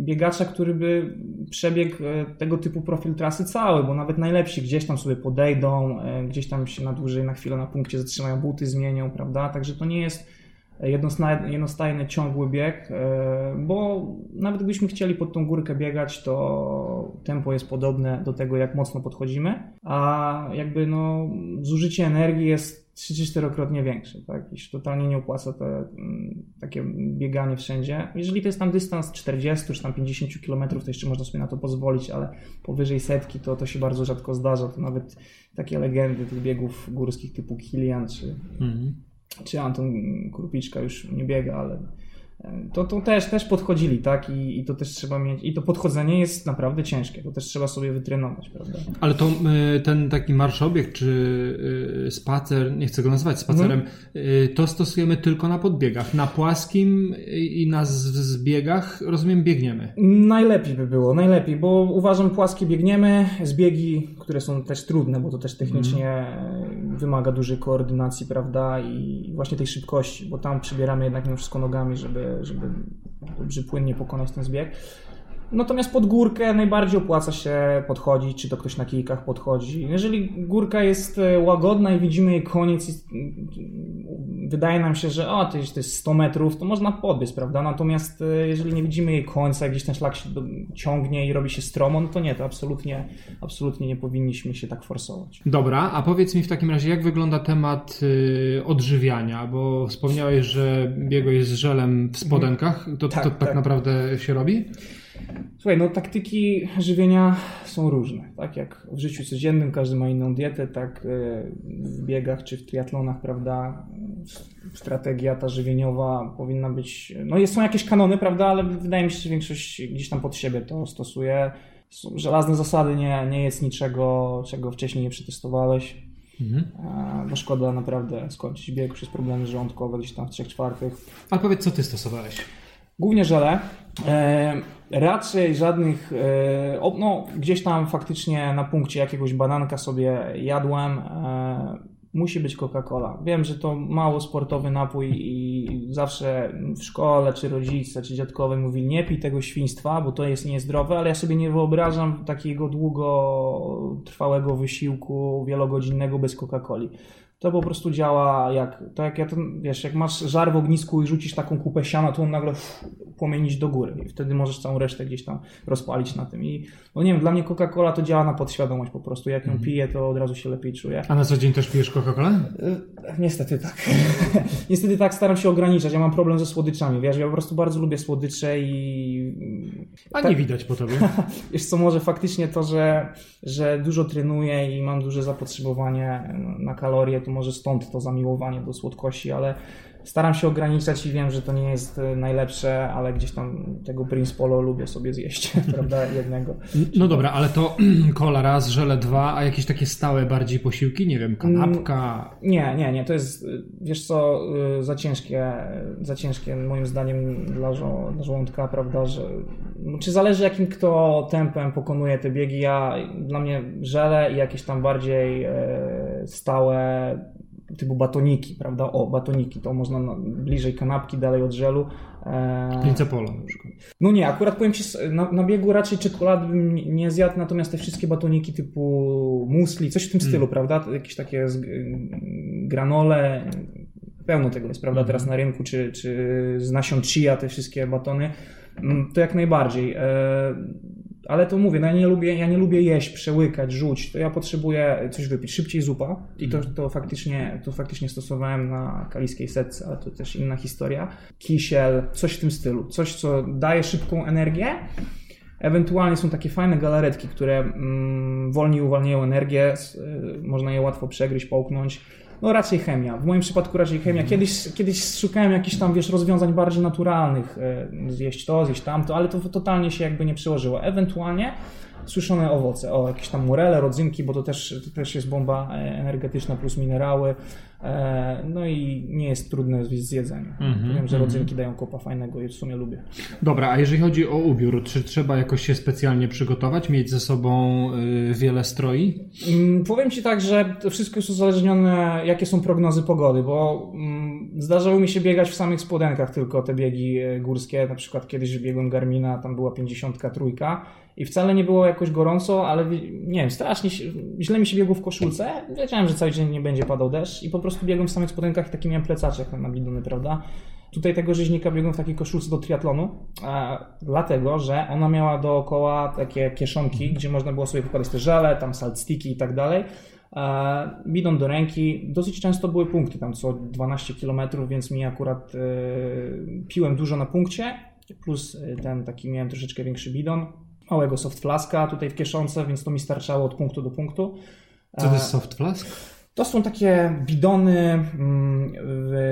[SPEAKER 2] biegacza, który by przebiegł e, tego typu profil trasy cały, bo nawet najlepsi gdzieś tam sobie podejdą, e, gdzieś tam się na dłużej, na chwilę na punkcie zatrzymają, buty zmienią, prawda? Także to nie jest jednostajny, ciągły bieg, bo nawet gdybyśmy chcieli pod tą górkę biegać, to tempo jest podobne do tego, jak mocno podchodzimy, a jakby no, zużycie energii jest 3-4-krotnie większe, tak? I się totalnie nie opłaca te, mm, takie bieganie wszędzie. Jeżeli to jest tam dystans 40 czy tam 50 km, to jeszcze można sobie na to pozwolić, ale powyżej setki to, to się bardzo rzadko zdarza. To nawet takie legendy tych biegów górskich typu Kilian czy, mm. czy Anton Krupiczka już nie biega, ale to, to też, też podchodzili, tak? I, I to też trzeba mieć. I to podchodzenie jest naprawdę ciężkie. To też trzeba sobie wytrenować, prawda?
[SPEAKER 1] Ale to y, ten taki marszobieg czy y, spacer, nie chcę go nazywać spacerem, mhm. to stosujemy tylko na podbiegach. Na płaskim i na zbiegach, rozumiem, biegniemy.
[SPEAKER 2] Najlepiej by było, najlepiej, bo uważam, płaskie biegniemy, zbiegi, które są też trudne, bo to też technicznie mhm. Wymaga dużej koordynacji, prawda? I właśnie tej szybkości, bo tam przybieramy jednak mimo wszystko nogami, żeby żeby, dobrze płynnie pokonać ten zbieg. Natomiast pod górkę najbardziej opłaca się podchodzić, czy to ktoś na kijkach podchodzi. Jeżeli górka jest e, łagodna i widzimy jej koniec, wydaje nam się, że o, to jest, to jest 100 metrów, to można podbiec, prawda? Natomiast e, jeżeli nie widzimy jej końca, gdzieś ten szlak się ciągnie i robi się stromo, no to nie, to absolutnie, absolutnie nie powinniśmy się tak forsować.
[SPEAKER 1] Dobra, a powiedz mi w takim razie, jak wygląda temat y, odżywiania? Bo wspomniałeś, że biegłeś z żelem w spodenkach. To tak, to tak, tak naprawdę się robi?
[SPEAKER 2] Słuchaj, no taktyki żywienia są różne. Tak jak w życiu codziennym każdy ma inną dietę, tak e, w biegach czy w triatlonach, prawda, strategia ta żywieniowa powinna być, no jest, są jakieś kanony, prawda, ale wydaje mi się, że większość gdzieś tam pod siebie to stosuje. Są żelazne zasady, nie, nie jest niczego, czego wcześniej nie przetestowałeś. Mhm. Bo szkoda naprawdę skończyć bieg przez problemy żołądkowe gdzieś tam w trzech czwartych.
[SPEAKER 1] A powiedz, co ty stosowałeś?
[SPEAKER 2] Głównie żele. E, raczej żadnych, e, no gdzieś tam faktycznie na punkcie jakiegoś bananka sobie jadłem. E, musi być Coca-Cola. Wiem, że to mało sportowy napój i zawsze w szkole, czy rodzice, czy dziadkowie mówili nie pij tego świństwa, bo to jest niezdrowe, ale ja sobie nie wyobrażam takiego długotrwałego wysiłku wielogodzinnego bez Coca-Coli to po prostu działa jak, tak jak ja ten, wiesz, jak masz żar w ognisku i rzucisz taką kupę siana, to on nagle płomienić do góry i wtedy możesz całą resztę gdzieś tam rozpalić na tym i no nie wiem, dla mnie Coca-Cola to działa na podświadomość po prostu, jak ją mhm. piję, to od razu się lepiej czuję.
[SPEAKER 1] A na co dzień też pijesz Coca-Colę? E,
[SPEAKER 2] niestety tak. Niestety tak, staram się ograniczać, ja mam problem ze słodyczami, wiesz, ja po prostu bardzo lubię słodycze i...
[SPEAKER 1] A tak... nie widać po tobie.
[SPEAKER 2] wiesz co, może faktycznie to, że, że dużo trenuję i mam duże zapotrzebowanie na kalorie, to może stąd to zamiłowanie do słodkości, ale staram się ograniczać i wiem, że to nie jest e, najlepsze, ale gdzieś tam tego Prince Polo lubię sobie zjeść, prawda, jednego.
[SPEAKER 1] No dobra, ale to kola raz, żele dwa, a jakieś takie stałe bardziej posiłki, nie wiem, kanapka?
[SPEAKER 2] Mm, nie, nie, nie, to jest, wiesz co, y, za ciężkie, za ciężkie moim zdaniem dla, dla żołądka, prawda, że czy zależy jakim kto tempem pokonuje te biegi, ja, dla mnie żele i jakieś tam bardziej e, stałe typu batoniki, prawda? O, batoniki, to można na, bliżej kanapki, dalej od żelu.
[SPEAKER 1] E... Pola na przykład.
[SPEAKER 2] No nie, akurat powiem Ci, na, na biegu raczej czekolady bym nie zjadł, natomiast te wszystkie batoniki typu musli, coś w tym mm. stylu, prawda? Jakieś takie z, granole, pełno tego jest, prawda? Mm. Teraz na rynku, czy, czy z nasion chia, te wszystkie batony, mm, to jak najbardziej. E ale to mówię, no ja nie lubię, ja nie lubię jeść, przełykać, rzuć, to ja potrzebuję coś wypić. Szybciej zupa i to, to, faktycznie, to faktycznie stosowałem na kaliskiej setce, ale to też inna historia. Kisiel, coś w tym stylu, coś co daje szybką energię. Ewentualnie są takie fajne galaretki, które mm, wolniej uwalniają energię, y, można je łatwo przegryźć, połknąć no raczej chemia. W moim przypadku raczej chemia. Mhm. Kiedyś, kiedyś szukałem jakichś tam, wiesz, rozwiązań bardziej naturalnych. E, zjeść to, zjeść tamto, ale to totalnie się jakby nie przyłożyło. Ewentualnie suszone owoce, o jakieś tam murele, rodzynki, bo to też, to też jest bomba e, energetyczna plus minerały. E, no i nie jest trudne z jedzeniem. Mm -hmm, Wiem, że mhm. rodzynki dają kopa fajnego i w sumie lubię.
[SPEAKER 1] Dobra, a jeżeli chodzi o ubiór, czy trzeba jakoś się specjalnie przygotować, mieć ze sobą y, wiele stroi?
[SPEAKER 2] Mm, powiem Ci tak, że wszystko jest uzależnione, jakie są prognozy pogody, bo mm, zdarzało mi się biegać w samych spodenkach tylko te biegi e, górskie. Na przykład kiedyś biegłem Garmina, tam była 53 i wcale nie było jakoś gorąco, ale nie wiem, strasznie źle mi się biegło w koszulce. Wiedziałem, że cały dzień nie będzie padał deszcz i po prostu biegłem w samych spodenkach i taki miałem plecaczek na bidony, prawda? Tutaj tego rzeźnika biegłem w takiej koszulce do triatlonu, e, dlatego, że ona miała dookoła takie kieszonki, gdzie można było sobie wykładać te żele, tam salt sticky i tak dalej. E, bidon do ręki, dosyć często były punkty, tam co 12 km, więc mi akurat e, piłem dużo na punkcie, plus e, ten taki miałem troszeczkę większy bidon, małego soft flaska tutaj w kieszonce, więc to mi starczało od punktu do punktu.
[SPEAKER 1] Co to jest soft flask?
[SPEAKER 2] To są takie bidony mm,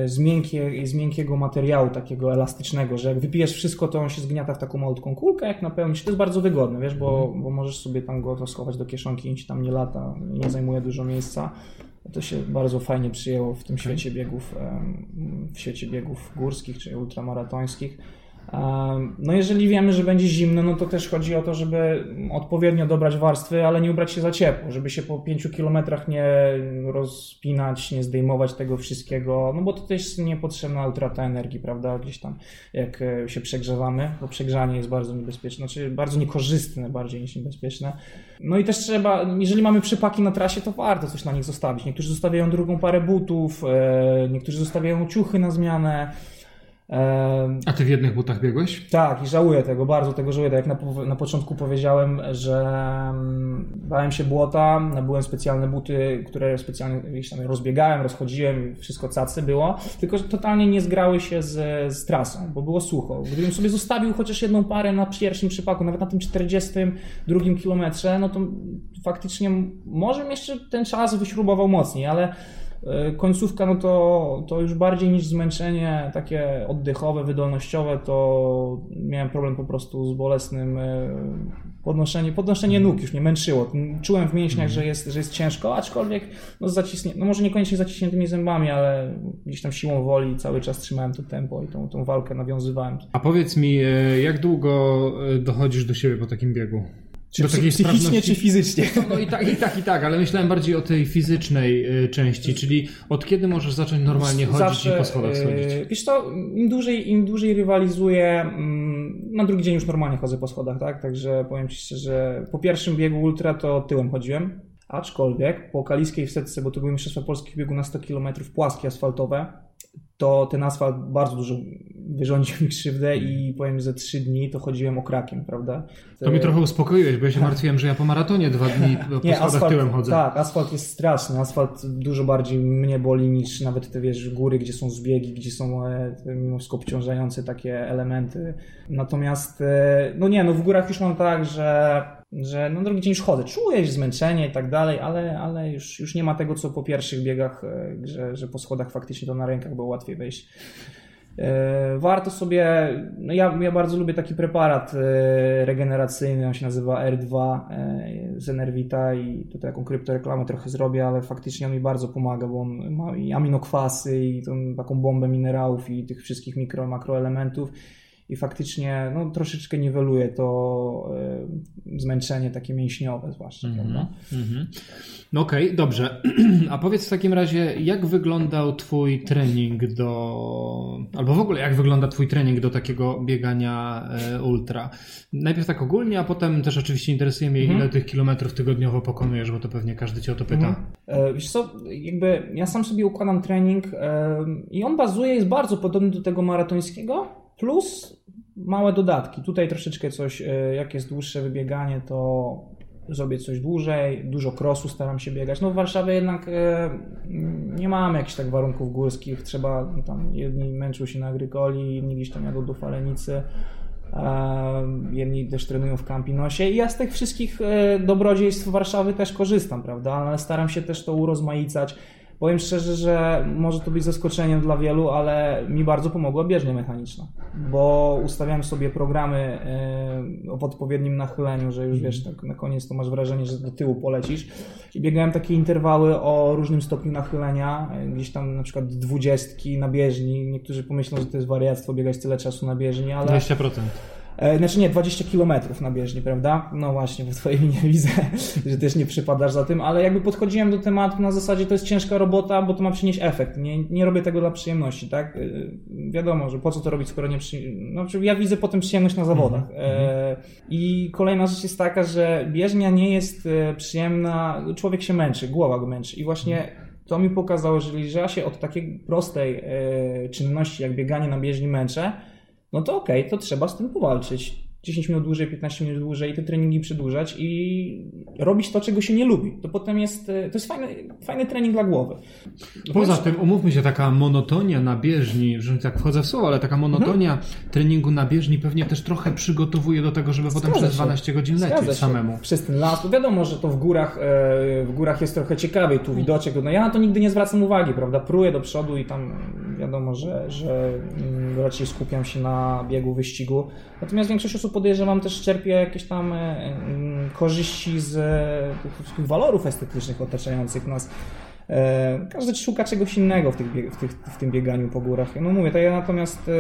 [SPEAKER 2] z, miękkie, z miękkiego materiału, takiego elastycznego, że jak wypijesz wszystko, to on się zgniata w taką malutką kulkę, jak napełnisz. To jest bardzo wygodne, wiesz, bo, mhm. bo możesz sobie tam go to schować do kieszonki i ci tam nie lata, nie zajmuje dużo miejsca. To się bardzo fajnie przyjęło w tym świecie biegów, w świecie biegów górskich czy ultramaratońskich. No jeżeli wiemy, że będzie zimno, no to też chodzi o to, żeby odpowiednio dobrać warstwy, ale nie ubrać się za ciepło, żeby się po 5 kilometrach nie rozpinać, nie zdejmować tego wszystkiego, no bo to też niepotrzebna utrata energii, prawda, gdzieś tam jak e, się przegrzewamy, bo przegrzanie jest bardzo niebezpieczne, znaczy bardzo niekorzystne bardziej niż niebezpieczne. No i też trzeba, jeżeli mamy przypaki na trasie, to warto coś na nich zostawić. Niektórzy zostawiają drugą parę butów, e, niektórzy zostawiają ciuchy na zmianę,
[SPEAKER 1] a ty w jednych butach biegłeś?
[SPEAKER 2] Tak, i żałuję tego, bardzo tego żałuję. Tak jak na, na początku powiedziałem, że bałem się błota, nabyłem specjalne buty, które specjalnie gdzieś tam rozbiegałem, rozchodziłem, wszystko cacy było, tylko że totalnie nie zgrały się z, z trasą, bo było sucho. Gdybym sobie zostawił chociaż jedną parę na pierwszym przypaku, nawet na tym 42 kilometrze, no to faktycznie może jeszcze ten czas wyśrubował mocniej, ale końcówka, no to, to już bardziej niż zmęczenie takie oddechowe, wydolnościowe, to miałem problem po prostu z bolesnym e, podnoszenie, podnoszenie nóg już mnie męczyło. Czułem w mięśniach, mhm. że jest, że jest ciężko, aczkolwiek no, zaciśnie, no może niekoniecznie zaciśniętymi zębami, ale gdzieś tam siłą woli cały czas trzymałem to tempo i tą, tą walkę nawiązywałem.
[SPEAKER 1] A powiedz mi, e, jak długo dochodzisz do siebie po takim biegu?
[SPEAKER 2] Czy psychicznie, czy fizycznie?
[SPEAKER 1] No i tak, i tak, i tak, ale myślałem bardziej o tej fizycznej y, części, czyli od kiedy możesz zacząć normalnie chodzić Zawsze, i po schodach schodzić?
[SPEAKER 2] Y, wiesz to, im dłużej, im dłużej rywalizuję, mm, na drugi dzień już normalnie chodzę po schodach, tak? Także powiem Ci szczerze, po pierwszym biegu ultra to tyłem chodziłem, aczkolwiek po kaliskiej w setce, bo to były mistrzostwa polskich biegu na 100 km płaskie, asfaltowe, to ten asfalt bardzo dużo wyrządził mi krzywdę i powiem, że trzy dni to chodziłem okrakiem, prawda?
[SPEAKER 1] To mnie trochę uspokoiłeś, bo ja się tak. martwiłem, że ja po maratonie dwa dni po Nie, asfalt, tyłem chodzę.
[SPEAKER 2] Tak, asfalt jest straszny. Asfalt dużo bardziej mnie boli niż nawet te wiesz, góry, gdzie są zbiegi, gdzie są e, mimo wszystko obciążające takie elementy. Natomiast, e, no nie, no w górach już mam tak, że że no drugi dzień już chodzę, czujesz zmęczenie i tak dalej, ale, ale już, już nie ma tego, co po pierwszych biegach, e, że, że po schodach faktycznie to na rękach było łatwiej wejść. E, warto sobie, no ja, ja bardzo lubię taki preparat e, regeneracyjny, on się nazywa R2 z Enervita i tutaj taką kryptoreklamę trochę zrobię, ale faktycznie on mi bardzo pomaga, bo on ma i aminokwasy i tą, taką bombę minerałów i tych wszystkich mikro, makroelementów i faktycznie no, troszeczkę niweluje to y, zmęczenie takie mięśniowe zwłaszcza, mm -hmm? Mm -hmm.
[SPEAKER 1] No okej, okay, dobrze. A powiedz w takim razie, jak wyglądał twój trening do... albo w ogóle jak wygląda twój trening do takiego biegania e, ultra? Najpierw tak ogólnie, a potem też oczywiście interesuje mnie, mm -hmm. ile tych kilometrów tygodniowo pokonujesz, bo to pewnie każdy cię o to pyta. Mhm.
[SPEAKER 2] E, wiesz co, jakby ja sam sobie układam trening e, i on bazuje, jest bardzo podobny do tego maratońskiego, plus małe dodatki. Tutaj troszeczkę coś, e, jak jest dłuższe wybieganie, to zrobię coś dłużej, dużo krosu staram się biegać. No w Warszawie jednak e, nie mamy jakichś tak warunków górskich, trzeba, no tam jedni męczą się na agrykoli, inni gdzieś tam jadą do falenicy, jedni też trenują w Campinosie i ja z tych wszystkich e, dobrodziejstw Warszawy też korzystam, prawda, ale staram się też to urozmaicać. Powiem szczerze, że może to być zaskoczeniem dla wielu, ale mi bardzo pomogła bieżnia mechaniczna, bo ustawiałem sobie programy e, o odpowiednim nachyleniu, że już wiesz, tak na koniec to masz wrażenie, że do tyłu polecisz. I biegałem takie interwały o różnym stopniu nachylenia, e, gdzieś tam na przykład dwudziestki na bieżni, niektórzy pomyślą, że to jest wariactwo biegać tyle czasu na bieżni, ale...
[SPEAKER 1] 20%.
[SPEAKER 2] E, znaczy nie, 20 km na bieżni, prawda? No właśnie, w twojej nie widzę, że też nie przypadasz za tym, ale jakby podchodziłem do tematu na zasadzie to jest ciężka robota, bo to ma przynieść efekt. Nie, nie robię tego dla przyjemności, tak? E, wiadomo, że po co to robić, skoro nie przy... No, ja widzę potem przyjemność na zawodach. Mm -hmm. I kolejna rzecz jest taka, że bieżnia nie jest przyjemna, człowiek się męczy, głowa go męczy i właśnie to mi pokazało, że jeżeli ja się od takiej prostej czynności jak bieganie na bieżni męczę, no to okej, okay, to trzeba z tym powalczyć. 10 minut dłużej, 15 minut dłużej, te treningi przedłużać i robić to, czego się nie lubi. To potem jest, to jest fajny, fajny trening dla głowy.
[SPEAKER 1] Poza tym, umówmy się, taka monotonia na bieżni, że tak wchodzę w słowo, ale taka monotonia mhm. treningu na bieżni pewnie też trochę przygotowuje do tego, żeby Zgadza potem przez 12 godzin lecieć się. samemu.
[SPEAKER 2] Przez ten las, wiadomo, że to w górach, e, w górach jest trochę ciekawiej, tu widoczek, no ja na to nigdy nie zwracam uwagi, prawda, pruję do przodu i tam wiadomo, że, że mm, raczej skupiam się na biegu, wyścigu. Natomiast większość osób podejrzewam też czerpie jakieś tam e, mm, korzyści z e, tych walorów estetycznych otaczających nas. E, każdy szuka czegoś innego w, tych, w, tych, w tym bieganiu po górach. No mówię, to ja natomiast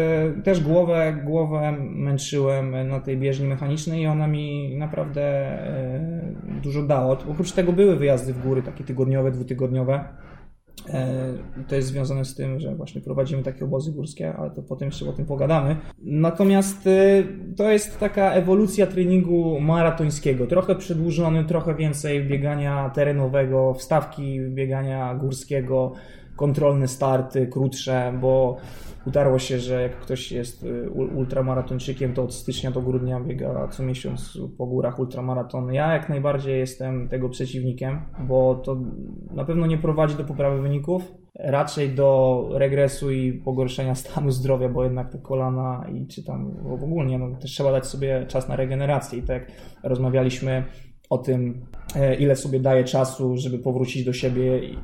[SPEAKER 2] też głowę, głowę męczyłem na tej bieżni mechanicznej i ona mi naprawdę dużo dała. Oprócz tego były wyjazdy w góry, takie tygodniowe, dwutygodniowe to jest związane z tym, że właśnie prowadzimy takie obozy górskie, ale to potem jeszcze o tym pogadamy. Natomiast e, to jest taka ewolucja treningu maratońskiego. Trochę przedłużony, trochę więcej biegania terenowego, wstawki biegania górskiego, kontrolne starty, krótsze, bo utarło się, że jak ktoś jest y, ultramaratończykiem, to od stycznia do grudnia biega co miesiąc po górach ultramaraton. Ja jak najbardziej jestem tego przeciwnikiem, bo to na pewno nie prowadzi do poprawy wyników, raczej do regresu i pogorszenia stanu zdrowia, bo jednak te kolana i czy tam w ogóle no, też trzeba dać sobie czas na regenerację i tak rozmawialiśmy o tym, e, ile sobie daje czasu, żeby powrócić do siebie i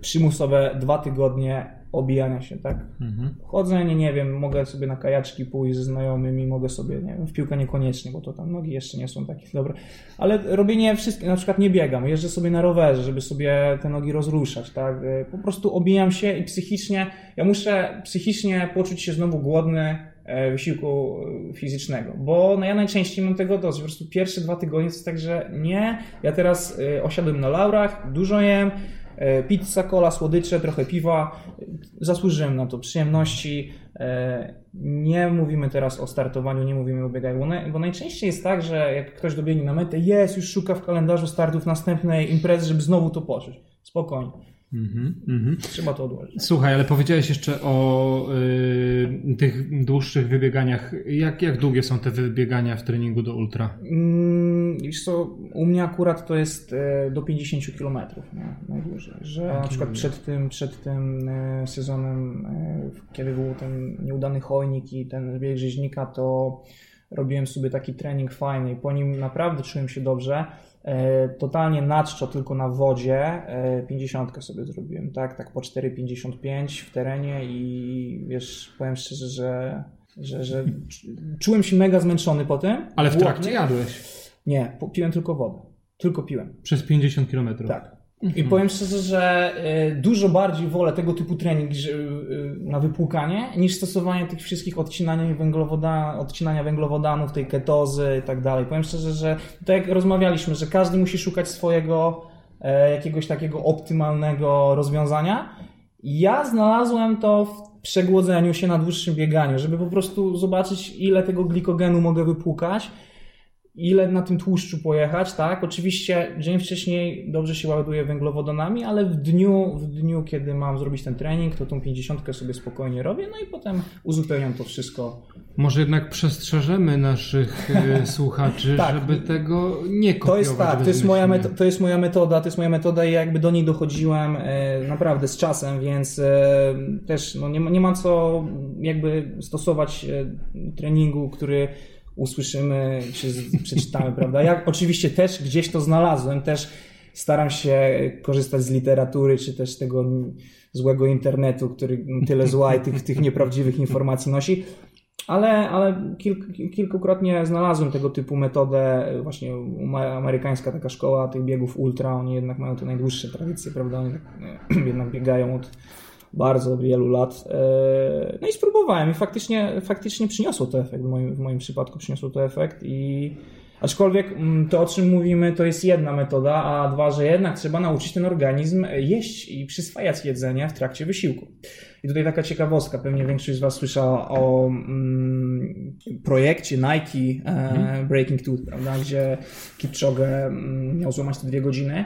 [SPEAKER 2] przymusowe dwa tygodnie obijania się, tak? Mhm. Chodzenie, nie wiem, mogę sobie na kajaczki pójść ze znajomymi, mogę sobie, nie wiem, w piłkę niekoniecznie, bo to tam nogi jeszcze nie są takie dobre, ale robienie wszystkiego, na przykład nie biegam, jeżdżę sobie na rowerze, żeby sobie te nogi rozruszać, tak? Po prostu obijam się i psychicznie, ja muszę psychicznie poczuć się znowu głodny, e, wysiłku fizycznego, bo no ja najczęściej mam tego dosyć. Po prostu pierwsze dwa tygodnie to jest tak, że nie, ja teraz osiadłem na laurach, dużo jem, pizza, kola, słodycze, trochę piwa. Zasłużyłem na to przyjemności. E, nie mówimy teraz o startowaniu, nie mówimy o bieganiu, bo najczęściej jest tak, że jak ktoś dobiegnie na metę, jest, już szuka w kalendarzu startów następnej imprezy, żeby znowu to poczuć. Spokojnie. Mm -hmm. Trzeba to odłożyć.
[SPEAKER 1] Słuchaj, ale powiedziałeś jeszcze o y, tych dłuższych wybieganiach. Jak, jak długie są te wybiegania w treningu do ultra?
[SPEAKER 2] Mm, co, u mnie akurat to jest y, do 50 km najdłużej. Że na przykład przed tym, przed tym y, sezonem, kiedy był ten nieudany chojnik i ten bieg rzeźnika, to robiłem sobie taki trening fajny i po nim naprawdę czułem się dobrze E, totalnie na tylko na wodzie, 50 e, sobie zrobiłem, tak, tak po 4,55 w terenie i wiesz, powiem szczerze, że, że, że czułem się mega zmęczony po tym.
[SPEAKER 1] Ale w trakcie jadłeś?
[SPEAKER 2] Nie, piłem tylko wodę. Tylko piłem.
[SPEAKER 1] Przez 50 km.
[SPEAKER 2] Tak. I powiem szczerze, że e, dużo bardziej wolę tego typu trening e, na wypłukanie, niż stosowanie tych wszystkich odcinania, węglowodan odcinania węglowodanów, tej ketozy i tak dalej. Powiem szczerze, że tak jak rozmawialiśmy, że każdy musi szukać swojego e, jakiegoś takiego optymalnego rozwiązania. Ja znalazłem to w przegłodzeniu się na dłuższym bieganiu, żeby po prostu zobaczyć, ile tego glikogenu mogę wypłukać ile na tym tłuszczu pojechać, tak? Oczywiście dzień wcześniej dobrze się ładuje węglowodanami, ale w dniu, w dniu, kiedy mam zrobić ten trening, to tą 50 sobie spokojnie robię, no i potem uzupełniam to wszystko.
[SPEAKER 1] Może jednak przestrzeżemy naszych e, słuchaczy, tak. żeby tego nie kopiować.
[SPEAKER 2] To jest tak, to jest, moja metoda, to jest moja metoda, to jest moja metoda i jakby do niej dochodziłem e, naprawdę z czasem, więc e, też no, nie, nie ma co jakby stosować treningu, który usłyszymy czy przeczytamy, prawda? Ja oczywiście też gdzieś to znalazłem, też staram się korzystać z literatury, czy też tego złego internetu, który tyle zła i tych, tych nieprawdziwych informacji nosi. Ale, ale kilk, kilkukrotnie znalazłem tego typu metodę, właśnie amerykańska taka szkoła tych biegów ultra, oni jednak mają te najdłuższe tradycje, prawda? Oni tak, jednak biegają od bardzo wielu lat. E, no i spróbowałem i faktycznie, faktycznie przyniosło to efekt. W moim, w moim przypadku przyniosło to efekt i aczkolwiek mm, to, o czym mówimy, to jest jedna metoda, a dwa, że jednak trzeba nauczyć ten organizm jeść i przyswajać jedzenie w trakcie wysiłku. I tutaj taka ciekawostka, pewnie większość z Was słyszała o mm, projekcie Nike e, mhm. Breaking Tooth, prawda, gdzie Kipchoge mm, miał złamać te dwie godziny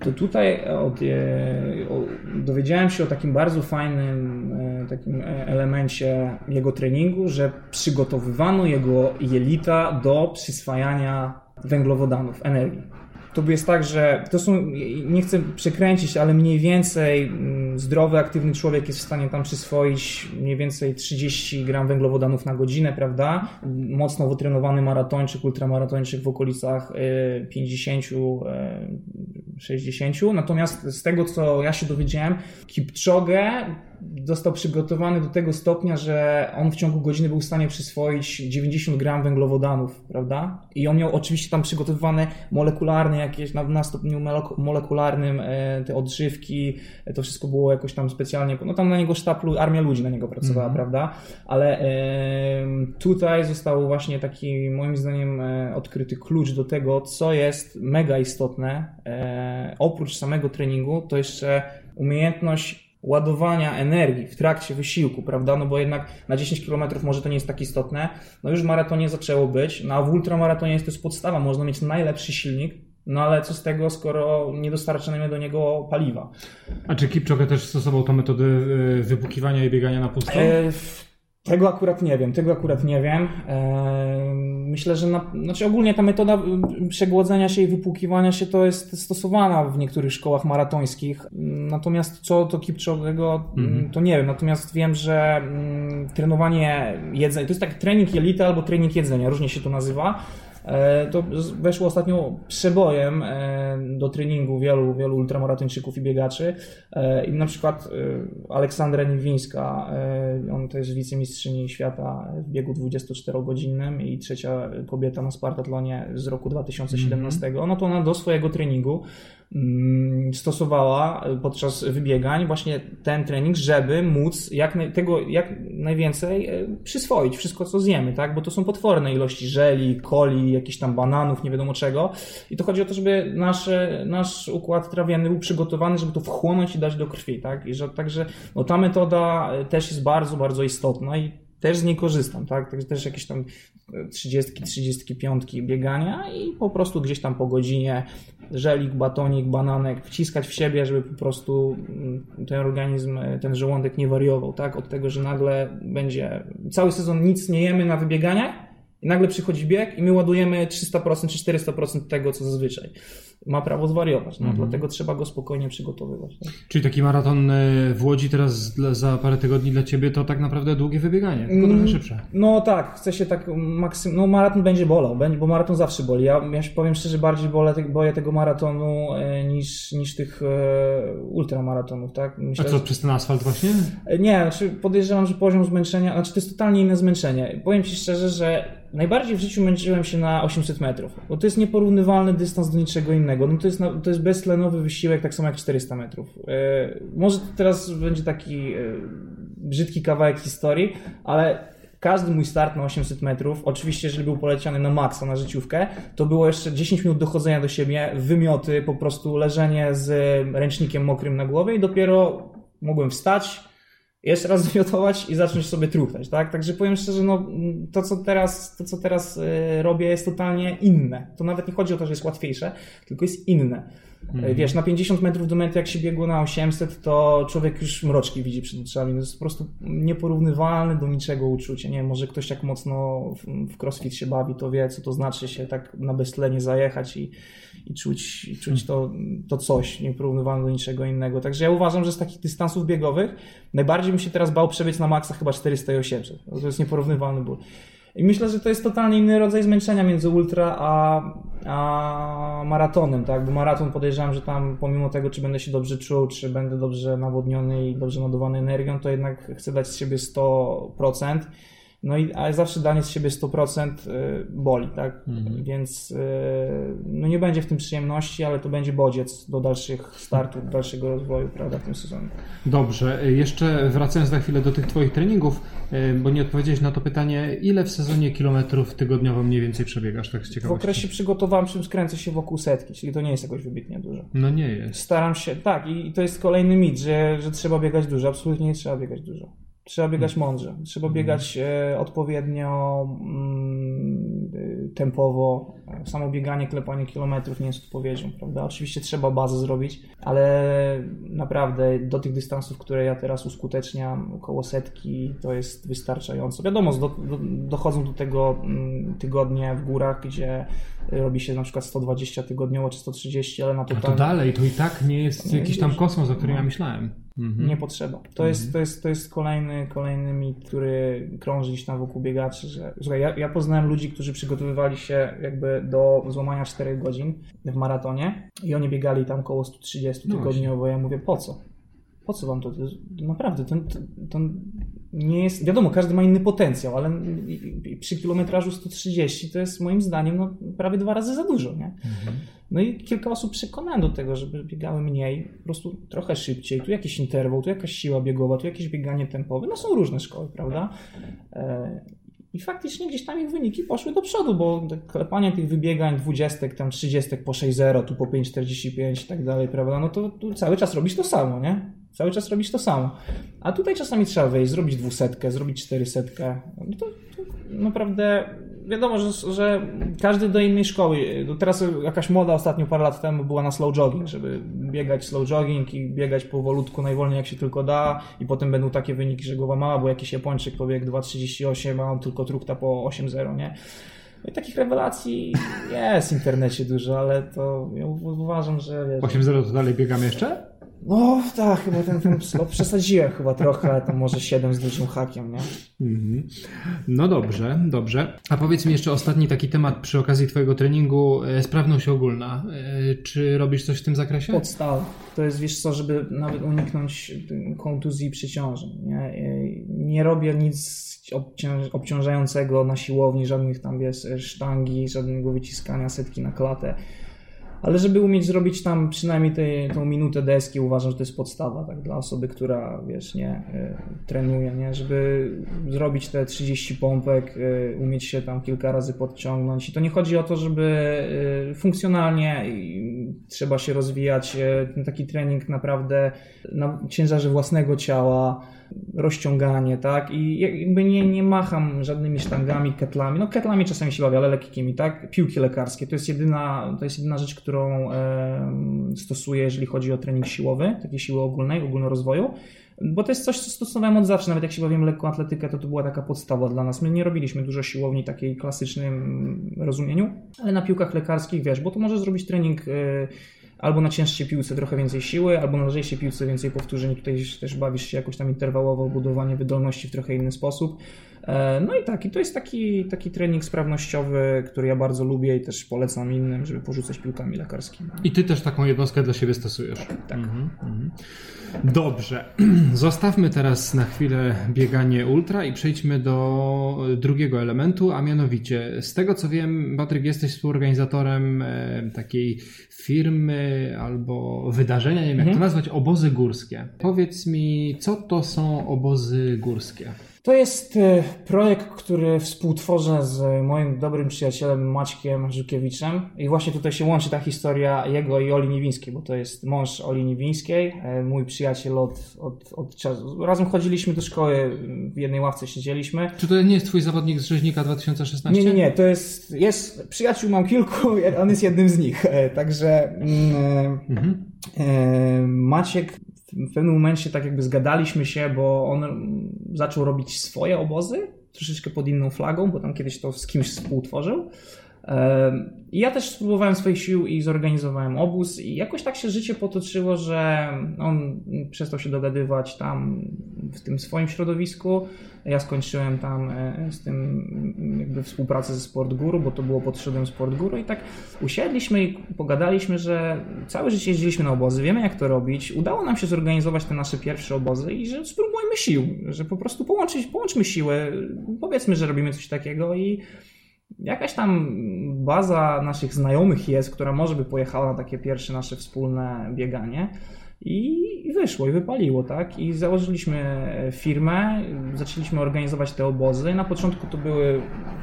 [SPEAKER 2] to tutaj od, e, o, dowiedziałem się o takim bardzo fajnym e, takim e, elemencie jego treningu, że przygotowywano jego jelita do przyswajania węglowodanów, energii. To jest tak, że to są, nie chcę przekręcić, ale mniej więcej mm, zdrowy, aktywny człowiek jest w stanie tam przyswoić mniej więcej 30 gram węglowodanów na godzinę, prawda? Mocno wytrenowany maratończyk, ultramaratończyk w okolicach 50 60. Natomiast z tego, co ja się dowiedziałem, Kipchoge został przygotowany do tego stopnia, że on w ciągu godziny był w stanie przyswoić 90 gram węglowodanów, prawda? I on miał oczywiście tam przygotowywane molekularne jakieś, na, na stopniu molekularnym e, te odżywki, to wszystko było jakoś tam specjalnie, no tam na niego sztaplu, armia ludzi na niego pracowała, -hmm. prawda? Ale e, tutaj został właśnie taki, moim zdaniem, e, odkryty klucz do tego, co jest mega istotne, oprócz samego treningu, to jeszcze umiejętność ładowania energii w trakcie wysiłku, prawda? No bo jednak na 10 km może to nie jest tak istotne. No już w maratonie zaczęło być, no a w ultramaratonie jest to jest podstawa, można mieć najlepszy silnik, no ale co z tego, skoro nie dostarczamy do niego paliwa?
[SPEAKER 1] A czy Kipchoge też stosował tę metodę e, wypukiwania i biegania na pusto? E,
[SPEAKER 2] tego akurat nie wiem, tego akurat nie wiem. Myślę, że na, znaczy ogólnie ta metoda przegłodzenia się i wypłukiwania się to jest stosowana w niektórych szkołach maratońskich. Natomiast co do Kipczowego, mhm. to nie wiem. Natomiast wiem, że trenowanie jedzenia, to jest taki trening jelita albo trening jedzenia, różnie się to nazywa. E, to weszło ostatnio przebojem e, do treningu wielu, wielu ultramaratończyków i biegaczy. E, I na przykład Aleksandra Niwińska, on to jest wicemistrzyni świata w biegu 24-godzinnym i trzecia kobieta na Spartatlonie z roku 2017. Mm -hmm. No to ona do swojego treningu stosowała podczas wybiegań właśnie ten trening, żeby móc jak tego jak najwięcej e, przyswoić wszystko, co zjemy, tak? Bo to są potworne ilości żeli, coli, jakichś tam bananów, nie wiadomo czego. I to chodzi o to, żeby nasz, nasz układ trawienny był przygotowany, żeby to wchłonąć i dać do krwi, tak? I że także no, ta metoda też jest bardzo, bardzo istotna i też z niej korzystam, tak? Także też jakieś tam 30, 35 biegania i po prostu gdzieś tam po godzinie żelik, batonik, bananek wciskać w siebie, żeby po prostu mm, ten organizm, ten żołądek nie wariował, tak? Od tego, że nagle będzie cały sezon nic nie jemy na wybieganiach i nagle przychodzi bieg i my ładujemy 300% czy 400% tego, co zazwyczaj ma prawo zwariować. No, mhm. Dlatego trzeba go spokojnie przygotowywać. Tak?
[SPEAKER 1] Czyli taki maraton e, w Łodzi teraz za parę tygodni dla Ciebie to tak naprawdę długie wybieganie, tylko trochę mm, szybsze.
[SPEAKER 2] No tak, chcę się tak maksym... No maraton będzie bolał, bo maraton zawsze boli. Ja, ja powiem szczerze, bardziej bolę, boję tego maratonu e, niż, niż tych e, ultramaratonów. Tak?
[SPEAKER 1] Myślę, A co, że... przez ten asfalt właśnie?
[SPEAKER 2] Nie, znaczy podejrzewam, że poziom zmęczenia, znaczy to jest totalnie inne zmęczenie. Powiem Ci szczerze, że najbardziej w życiu męczyłem się na 800 metrów, bo to jest nieporównywalny dystans do niczego innego. No to, jest, to jest beztlenowy wysiłek, tak samo jak 400 metrów. E, może teraz będzie taki e, brzydki kawałek historii, ale każdy mój start na 800 metrów, oczywiście jeżeli był poleciany na maksa, na życiówkę, to było jeszcze 10 minut dochodzenia do siebie, wymioty, po prostu leżenie z ręcznikiem mokrym na głowie i dopiero mogłem wstać, jeszcze raz zwiotować i zacząć sobie truchtać, tak? Także powiem szczerze, no, to co teraz, to, co teraz y, robię jest totalnie inne. To nawet nie chodzi o to, że jest łatwiejsze, tylko jest inne. Mhm. Wiesz, na 50 metrów do mety, jak się biegło na 800, to człowiek już mroczki widzi przed oczami. To jest po prostu nieporównywalne do niczego uczucie. Nie może ktoś jak mocno w crossfit się bawi, to wie, co to znaczy się tak na beztlenie zajechać i, i czuć, i czuć to, to coś nieporównywalne do niczego innego. Także ja uważam, że z takich dystansów biegowych najbardziej bym się teraz bał przebiec na maksa chyba 400 i 800. To jest nieporównywalny ból. I myślę, że to jest totalnie inny rodzaj zmęczenia między ultra a, a maratonem, tak? Bo maraton podejrzewam, że tam pomimo tego, czy będę się dobrze czuł, czy będę dobrze nawodniony i dobrze nadawany energią, to jednak chcę dać z siebie 100%. No i ale zawsze danie z siebie 100% y, boli, tak? Mhm. Więc y, no nie będzie w tym przyjemności, ale to będzie bodziec do dalszych startów, dalszego rozwoju, prawda, w tym sezonie.
[SPEAKER 1] Dobrze, jeszcze wracając na chwilę do tych Twoich treningów, y, bo nie odpowiedziałeś na to pytanie, ile w sezonie kilometrów tygodniowo mniej więcej przebiegasz, tak z ciekawości?
[SPEAKER 2] W okresie przygotowawczym skręcę się wokół setki, czyli to nie jest jakoś wybitnie dużo.
[SPEAKER 1] No nie jest.
[SPEAKER 2] Staram się, tak, i to jest kolejny mit, że, że trzeba biegać dużo. Absolutnie nie trzeba biegać dużo. Trzeba biegać hmm. mądrze, trzeba hmm. biegać e, odpowiednio mm, tempowo. Samo bieganie, klepanie kilometrów nie jest odpowiedzią, prawda? Oczywiście trzeba bazę zrobić, ale naprawdę do tych dystansów, które ja teraz uskuteczniam, około setki, to jest wystarczająco. Wiadomo, do, do, dochodzą do tego mm, tygodnie w górach, gdzie robi się na przykład 120 tygodniowo czy 130, ale na
[SPEAKER 1] to, to dalej, to i tak nie jest nie jakiś tam kosmos, o którym no. ja myślałem.
[SPEAKER 2] Mhm. Nie potrzeba. To, mhm. jest, to, jest, to jest kolejny, kolejny mit, który krąży gdzieś tam wokół biegaczy. Że, słuchaj, ja, ja poznałem ludzi, którzy przygotowywali się jakby do złamania 4 godzin w maratonie i oni biegali tam około 130 no tygodniowo. Ja mówię, po co? Po co wam to? to naprawdę, to, to, nie jest. Wiadomo, każdy ma inny potencjał, ale przy kilometrażu 130 to jest moim zdaniem no, prawie dwa razy za dużo. Nie? Mhm. No i kilka osób przekonałem do tego, żeby biegały mniej, po prostu trochę szybciej. Tu jakiś interwał, tu jakaś siła biegowa, tu jakieś bieganie tempowe. No są różne szkoły, prawda? E, I faktycznie gdzieś tam ich wyniki poszły do przodu, bo klepanie tych wybiegań dwudziestek, tam trzydziestek po 6.0, tu po 5.45 i tak dalej, prawda? No to tu cały czas robisz to samo, nie? Cały czas robisz to samo. A tutaj czasami trzeba wejść, zrobić dwusetkę, zrobić czterysetkę. No to, to naprawdę wiadomo, że, że, każdy do innej szkoły. Teraz jakaś moda ostatnio parę lat temu była na slow jogging, żeby biegać slow jogging i biegać powolutku najwolniej jak się tylko da i potem będą takie wyniki, że głowa mała, bo jakiś Japończyk pobiegł 2.38, a on tylko trukta po 8.0, nie? No i takich rewelacji jest w internecie dużo, ale to ja uważam, że...
[SPEAKER 1] 8.0 to dalej biegamy jeszcze?
[SPEAKER 2] No tak, chyba ten, ten slot przesadziłem chyba trochę, ale to może 7 z dużym hakiem, nie? Mhm.
[SPEAKER 1] No dobrze, dobrze. A powiedz mi jeszcze ostatni taki temat przy okazji Twojego treningu, e, sprawność ogólna. E, czy robisz coś w tym zakresie?
[SPEAKER 2] Podstawa. To jest, wiesz co, żeby nawet uniknąć kontuzji i przeciążeń. Nie, e, nie robię nic obciążającego na siłowni, żadnych tam, wiesz, sztangi, żadnego wyciskania setki na klatę ale żeby umieć zrobić tam przynajmniej tej, tą minutę deski, uważam, że to jest podstawa, tak, dla osoby, która, wiesz, nie, y, trenuje, nie, żeby zrobić te 30 pompek, y, umieć się tam kilka razy podciągnąć. I to nie chodzi o to, żeby y, funkcjonalnie trzeba się rozwijać, ten taki trening naprawdę na ciężarze własnego ciała, rozciąganie, tak? I jakby nie, nie macham żadnymi sztangami, ketlami. No ketlami czasami się bawię, ale lekkimi, tak? Piłki lekarskie. To jest jedyna, to jest jedyna rzecz, którą e, stosuję, jeżeli chodzi o trening siłowy, takiej siły ogólnej, ogólnorozwoju. Bo to jest coś, co stosowałem od zawsze. Nawet jak się bawiłem lekką atletykę, to to była taka podstawa dla nas. My nie robiliśmy dużo siłowni takiej klasycznym rozumieniu, ale na piłkach lekarskich, wiesz, bo to może zrobić trening... E, albo na cięższej piłce trochę więcej siły, albo na lżejszej piłce więcej powtórzeń. Tutaj też bawisz się jakoś tam interwałowo, budowanie wydolności w trochę inny sposób. E, no i tak, i to jest taki, taki trening sprawnościowy, który ja bardzo lubię i też polecam innym, żeby porzucać piłkami lekarskimi.
[SPEAKER 1] I ty też taką jednostkę dla siebie stosujesz.
[SPEAKER 2] Tak. tak. Mhm,
[SPEAKER 1] mhm. Dobrze. Zostawmy teraz na chwilę bieganie ultra i przejdźmy do drugiego elementu, a mianowicie z tego co wiem, Patryk, jesteś współorganizatorem e, takiej firmy albo wydarzenia, nie wiem jak mhm. to nazwać, obozy górskie. Powiedz mi, co to są obozy górskie?
[SPEAKER 2] To jest e, projekt, który współtworzę z moim dobrym przyjacielem Maćkiem Żukiewiczem i właśnie tutaj się łączy ta historia jego i Oli Niwińskiej, bo to jest mąż Oli Niwińskiej, e, mój przyjaciel od, od, od czasu. Razem chodziliśmy do szkoły, w jednej ławce siedzieliśmy.
[SPEAKER 1] Czy to nie jest twój zawodnik z Rzeźnika 2016?
[SPEAKER 2] Nie, nie, nie, to jest, jest przyjaciół mam kilku, on jest jednym z nich, e, także mm, mhm. Maciek w pewnym momencie tak jakby zgadaliśmy się, bo on zaczął robić swoje obozy, troszeczkę pod inną flagą, bo tam kiedyś to z kimś współtworzył. Ja też spróbowałem swoich sił i zorganizowałem obóz i jakoś tak się życie potoczyło, że on przestał się dogadywać tam w tym swoim środowisku. Ja skończyłem tam e, z tym jakby współpracę ze Sport Guru, bo to było pod szyldem Sport Guru i tak usiedliśmy i pogadaliśmy, że całe życie jeździliśmy na obozy, wiemy jak to robić. Udało nam się zorganizować te nasze pierwsze obozy i że spróbujmy sił, że po prostu połączyć, połączmy siły, powiedzmy, że robimy coś takiego i jakaś tam baza naszych znajomych jest, która może by pojechała na takie pierwsze nasze wspólne bieganie. I wyszło, i wypaliło, tak? I założyliśmy firmę, zaczęliśmy organizować te obozy. Na początku to były,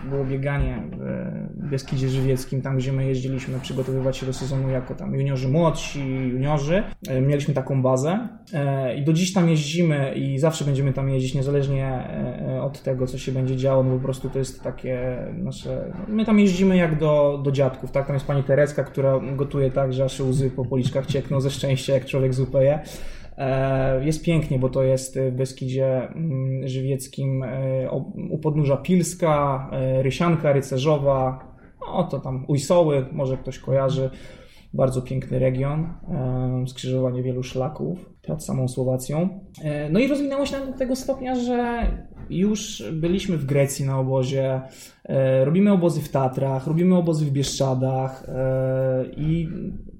[SPEAKER 2] było bieganie w Beskidzie Żywieckim, tam gdzie my jeździliśmy przygotowywać się do sezonu jako tam juniorzy młodsi, juniorzy. E, mieliśmy taką bazę e, i do dziś tam jeździmy i zawsze będziemy tam jeździć, niezależnie e, od tego, co się będzie działo, no po prostu to jest takie nasze... My tam jeździmy jak do, do dziadków, tak? Tam jest pani Tereska, która gotuje tak, że aż łzy po policzkach ciekną ze szczęścia, jak człowiek zupę je. Jest pięknie, bo to jest w Beskidzie mm, Żywieckim u podnóża Pilska, Rysianka Rycerzowa, no to tam Ujsoły, może ktoś kojarzy. Bardzo piękny region, skrzyżowanie wielu szlaków pod samą Słowacją. E, no i rozwinęło się do tego stopnia, że już byliśmy w Grecji na obozie, e, robimy obozy w Tatrach, robimy obozy w Bieszczadach e, i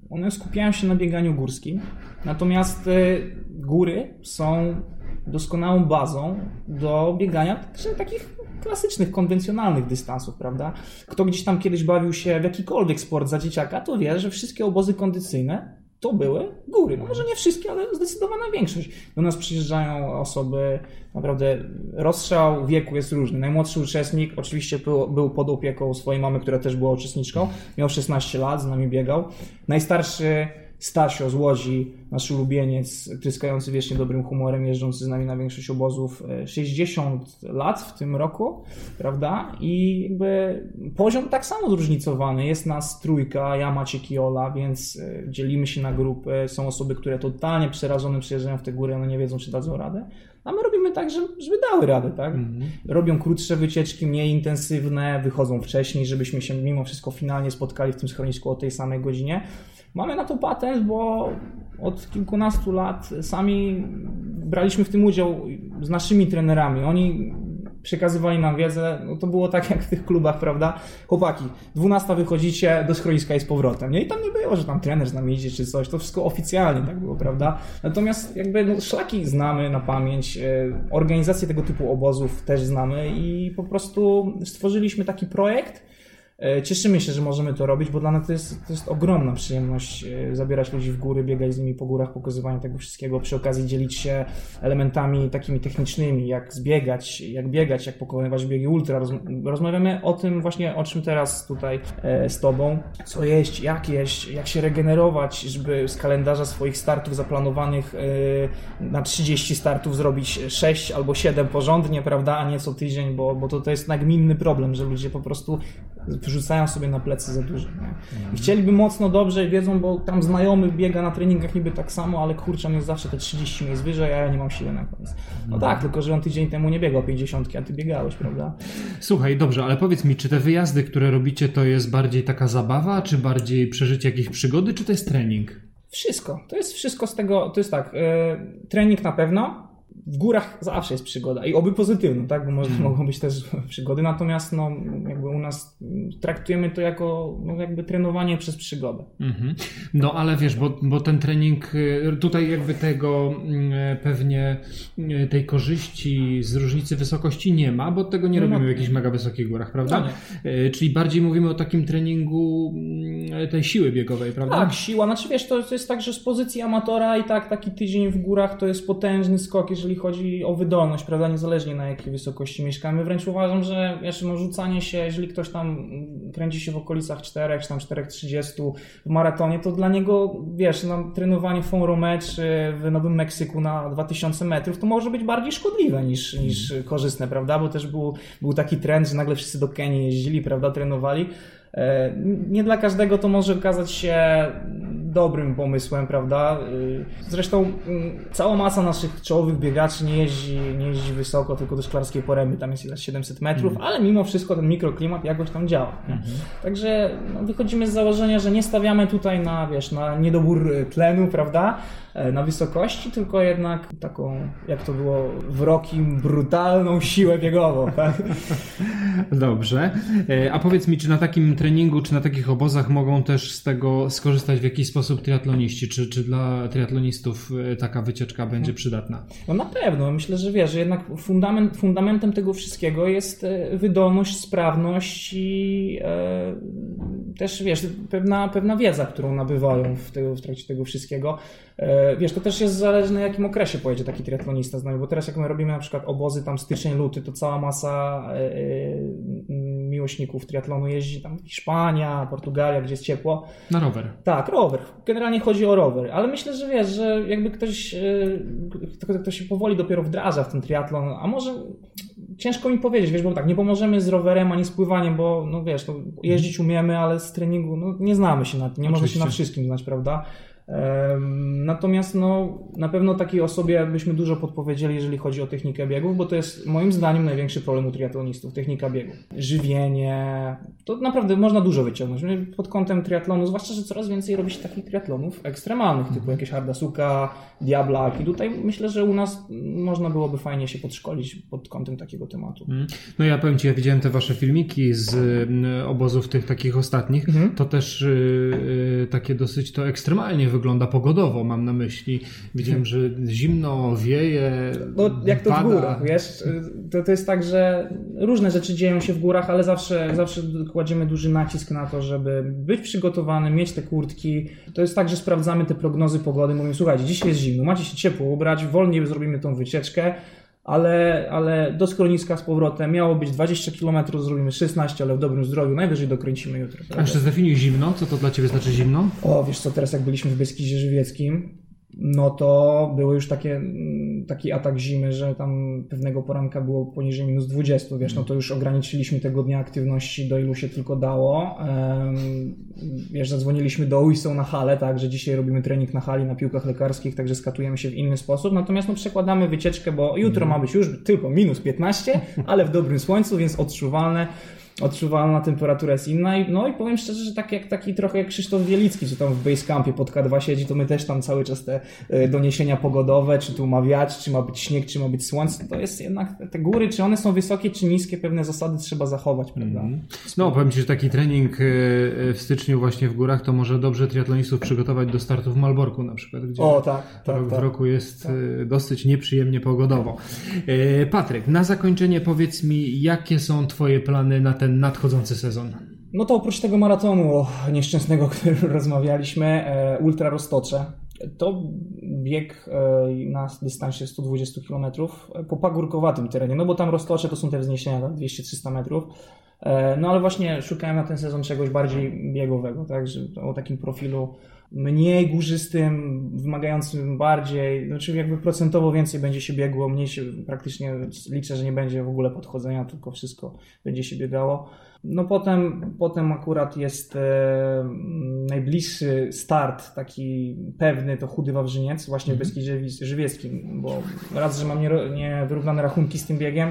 [SPEAKER 2] one skupiają się na bieganiu górskim. Natomiast góry są doskonałą bazą do biegania takich klasycznych, konwencjonalnych dystansów, prawda? Kto gdzieś tam kiedyś bawił się w jakikolwiek sport za dzieciaka, to wie, że wszystkie obozy kondycyjne to były góry. No może nie wszystkie, ale zdecydowana większość. Do nas przyjeżdżają osoby, naprawdę rozstrzał wieku jest różny. Najmłodszy uczestnik oczywiście był, był pod opieką swojej mamy, która też była uczestniczką. Miał 16 lat, z nami biegał. Najstarszy Stasio z Łodzi, nasz ulubieniec, tryskający wiecznie dobrym humorem, jeżdżący z nami na większość obozów, 60 e, lat w tym roku, prawda? I jakby poziom tak samo zróżnicowany. Jest nas trójka, ja, Maciek i Ola, więc e, dzielimy się na grupy. Są osoby, które totalnie przerażone przyjeżdżają w te góry, one nie wiedzą, czy dadzą radę. A my robimy tak, żeby, dały radę, tak? Mhm. Robią krótsze wycieczki, mniej intensywne, wychodzą wcześniej, żebyśmy się mimo wszystko finalnie spotkali w tym schronisku o tej samej godzinie. Mamy na to patent, bo od kilkunastu lat sami braliśmy w tym udział z naszymi trenerami. Oni przekazywali nam wiedzę, no to było tak jak w tych klubach, prawda? Chłopaki, 12 wychodzicie, do schroniska i z powrotem, nie? I tam nie było, że tam trener z nami idzie czy coś, to wszystko oficjalnie tak było, prawda? Natomiast jakby no, szlaki znamy na pamięć, e, organizację tego typu obozów też znamy i po prostu stworzyliśmy taki projekt, cieszymy się, że możemy to robić, bo dla nas to jest, to jest ogromna przyjemność e, zabierać ludzi w góry, biegać z nimi po górach, pokazywanie tego wszystkiego, przy okazji dzielić się elementami takimi technicznymi, jak zbiegać, jak biegać, jak pokonywać biegi ultra. Rozmawiamy o tym właśnie, o czym teraz tutaj e, z Tobą, co jeść, jak jeść, jak się regenerować, żeby z kalendarza swoich startów zaplanowanych na 30 startów zrobić 6 albo 7 porządnie, prawda, a nie co tydzień, bo, bo to, to jest nagminny problem, że ludzie po prostu wrzucają sobie na plecy za dużo. Nie? I chcieliby mocno dobrze, wiedzą, bo tam znajomy biega na treningach niby tak samo, ale kurczę, on jest zawsze te 30 miejsc wyżej, a ja nie mam siły na koniec. No tak, tylko że on tydzień temu nie biegał 50, a ty biegałeś, prawda?
[SPEAKER 1] Słuchaj, dobrze, ale powiedz mi, czy te wyjazdy, które robicie, to jest bardziej taka zabawa, czy bardziej przeżycie jakiejś przygody, czy to jest trening?
[SPEAKER 2] Wszystko. To jest wszystko z tego, to jest tak, yy, trening na pewno, w górach zawsze jest przygoda i oby pozytywną, tak? Bo może, mm. mogą być też przygody, natomiast no, jakby u nas traktujemy to jako no, jakby trenowanie przez przygodę. Mm -hmm.
[SPEAKER 1] No ale wiesz, bo, bo ten trening, y, tutaj jakby tego mm, pewnie y, tej korzyści z różnicy wysokości nie ma, bo tego nie no, robimy w jakichś mega wysokich górach, prawda? No Czyli bardziej mówimy o takim treningu mm, tej siły biegowej, prawda?
[SPEAKER 2] Tak, siła, znaczy wiesz, to, to jest tak, że z pozycji amatora i tak taki tydzień w górach to jest potężny skok, jeżeli jeżeli chodzi o wydolność, prawda, niezależnie na jakiej wysokości mieszkamy. Wręcz uważam, że jeszcze no, rzucanie się, jeżeli ktoś tam kręci się w okolicach 4 czy tam 4,30 w maratonie, to dla niego, wiesz, no, trenowanie Fonrome czy w Nowym Meksyku na 2000 metrów to może być bardziej szkodliwe niż, niż korzystne, prawda, bo też był, był taki trend, że nagle wszyscy do Kenii jeździli, prawda, trenowali. E, nie dla każdego to może okazać się dobrym pomysłem, prawda? Y, zresztą cała masa naszych czołowych biegaczy nie jeździ, nie jeździ wysoko, tylko do szklarskiej poręby, tam jest ile 700 metrów, mm. ale mimo wszystko ten mikroklimat jakoś tam działa. Mm. Także no, wychodzimy z założenia, że nie stawiamy tutaj na, wiesz, na niedobór tlenu, prawda? E, na wysokości, tylko jednak taką, jak to było w Rokim, brutalną siłę biegową. Tak?
[SPEAKER 1] Dobrze. E, a powiedz mi, czy na takim treningu, czy na takich obozach mogą też z tego skorzystać w jakiś sposób triatloniści? Czy, czy dla triatlonistów e, taka wycieczka będzie przydatna?
[SPEAKER 2] No na pewno. Myślę, że wiesz, że jednak fundament, fundamentem tego wszystkiego jest wydolność, sprawność i e, też wiesz, pewna, pewna wiedza, którą nabywają w, w trakcie tego wszystkiego. E, wiesz, to też jest zależne, w jakim okresie pojedzie taki triatlonista z nami, bo teraz jak my robimy na przykład obozy tam styczeń, luty, to cała masa e, e, miłośników triatlonu jeździ tam Hiszpania, Portugalia, gdzie jest ciepło.
[SPEAKER 1] Na rower.
[SPEAKER 2] Tak, rower. Generalnie chodzi o rower, ale myślę, że wiesz, że jakby ktoś, kto, kto się powoli dopiero wdraża w ten triatlon, a może ciężko mi powiedzieć, wiesz, bo tak, nie pomożemy z rowerem ani z pływaniem, bo no wiesz, to jeździć umiemy, ale z treningu no, nie znamy się na tym, nie Oczywiście. można się na wszystkim znać, prawda? Natomiast no, na pewno takiej osobie byśmy dużo podpowiedzieli, jeżeli chodzi o technikę biegów, bo to jest moim zdaniem największy problem u triatlonistów, technika biegów. Żywienie, to naprawdę można dużo wyciągnąć. Pod kątem triatlonu, zwłaszcza, że coraz więcej robi się takich triatlonów ekstremalnych, typu mhm. jakieś Hardasuka, Diablak i tutaj myślę, że u nas można byłoby fajnie się podszkolić pod kątem takiego tematu. Mhm.
[SPEAKER 1] No ja powiem Ci, ja widziałem te Wasze filmiki z obozów tych takich ostatnich, mhm. to też yy, takie dosyć to ekstremalnie wygląda pogodowo, mam na myśli. Widziałem, że zimno, wieje.
[SPEAKER 2] No, jak to pada. w górach, wiesz? To, to jest tak, że różne rzeczy dzieją się w górach, ale zawsze, zawsze kładziemy duży nacisk na to, żeby być przygotowany, mieć te kurtki. To jest tak, że sprawdzamy te prognozy pogody. Mówimy, słuchajcie, dzisiaj jest zimno, macie się ciepło ubrać, wolniej zrobimy tą wycieczkę ale, ale do schroniska z powrotem miało być 20 km, zrobimy 16, ale w dobrym zdrowiu, najwyżej dokręcimy jutro.
[SPEAKER 1] Prawda? A jeszcze zdefiniuj zimno, co to dla Ciebie znaczy zimno?
[SPEAKER 2] O, wiesz co, teraz jak byliśmy w Beskidzie Żywieckim, no to były już takie, mm, taki atak zimy, że tam pewnego poranka było poniżej minus 20, wiesz, no to już ograniczyliśmy tego dnia aktywności do ilu się tylko dało. Wiesz, zadzwoniliśmy do UISO na halę, tak, że dzisiaj robimy trening na hali, na piłkach lekarskich, także skatujemy się w inny sposób, natomiast no przekładamy wycieczkę, bo jutro ma być już tylko minus 15, ale w dobrym słońcu, więc odczuwalne odczuwalna temperatura jest inna. I, no i powiem szczerze, że tak jak taki trochę jak Krzysztof Wielicki, czy tam w Basecampie pod K2 siedzi, to my też tam cały czas te e, doniesienia pogodowe, czy tu ma wiatr, czy ma być śnieg, czy ma być słońce, to jest jednak te góry, czy one są wysokie, czy niskie, pewne zasady trzeba zachować, prawda? Mm.
[SPEAKER 1] No, powiem Ci, że taki trening e, e, w styczniu właśnie w górach to może dobrze triatlonistów przygotować do startu w Malborku na przykład, gdzie
[SPEAKER 2] o, tak, tak,
[SPEAKER 1] rok
[SPEAKER 2] tak,
[SPEAKER 1] w roku jest tak. dosyć nieprzyjemnie pogodowo. Patryk, na zakończenie powiedz mi, jakie są Twoje plany na ten nadchodzący sezon?
[SPEAKER 2] No to oprócz tego maratonu nieszczęsnego, o którym rozmawialiśmy, e, Ultra Roztocze. To bieg e, na dystansie 120 km po pagórkowatym terenie, no bo tam Roztocze to są te wzniesienia 200-300 metrów. No ale właśnie szukałem na ten sezon czegoś bardziej biegowego, tak, że o takim profilu mniej górzystym, wymagającym bardziej, znaczy jakby procentowo więcej będzie się biegło, mniej się praktycznie liczę, że nie będzie w ogóle podchodzenia, tylko wszystko będzie się biegało. No potem, potem akurat jest e, najbliższy start taki pewny, to Chudy Wawrzyniec, właśnie w mhm. Beskidzie Żywieckim, bo raz, że mam niewyrównane nie rachunki z tym biegiem,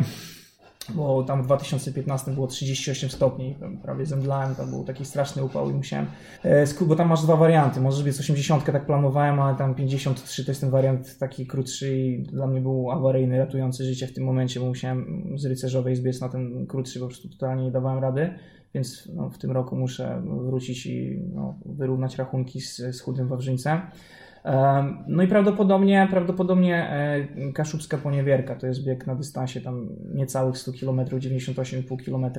[SPEAKER 2] bo tam w 2015 było 38 stopni, prawie zemdlałem, to był taki straszny upał i musiałem, e, bo tam masz dwa warianty, może być 80 tak planowałem, ale tam 53 to jest ten wariant taki krótszy i dla mnie był awaryjny, ratujący życie w tym momencie, bo musiałem z rycerzowej zbiec na ten krótszy, po prostu totalnie nie dawałem rady, więc no, w tym roku muszę wrócić i no, wyrównać rachunki z, z chudym Wawrzyńcem. No i prawdopodobnie, prawdopodobnie e, Kaszubska Poniewierka to jest bieg na dystansie tam niecałych 100 km, 98,5 km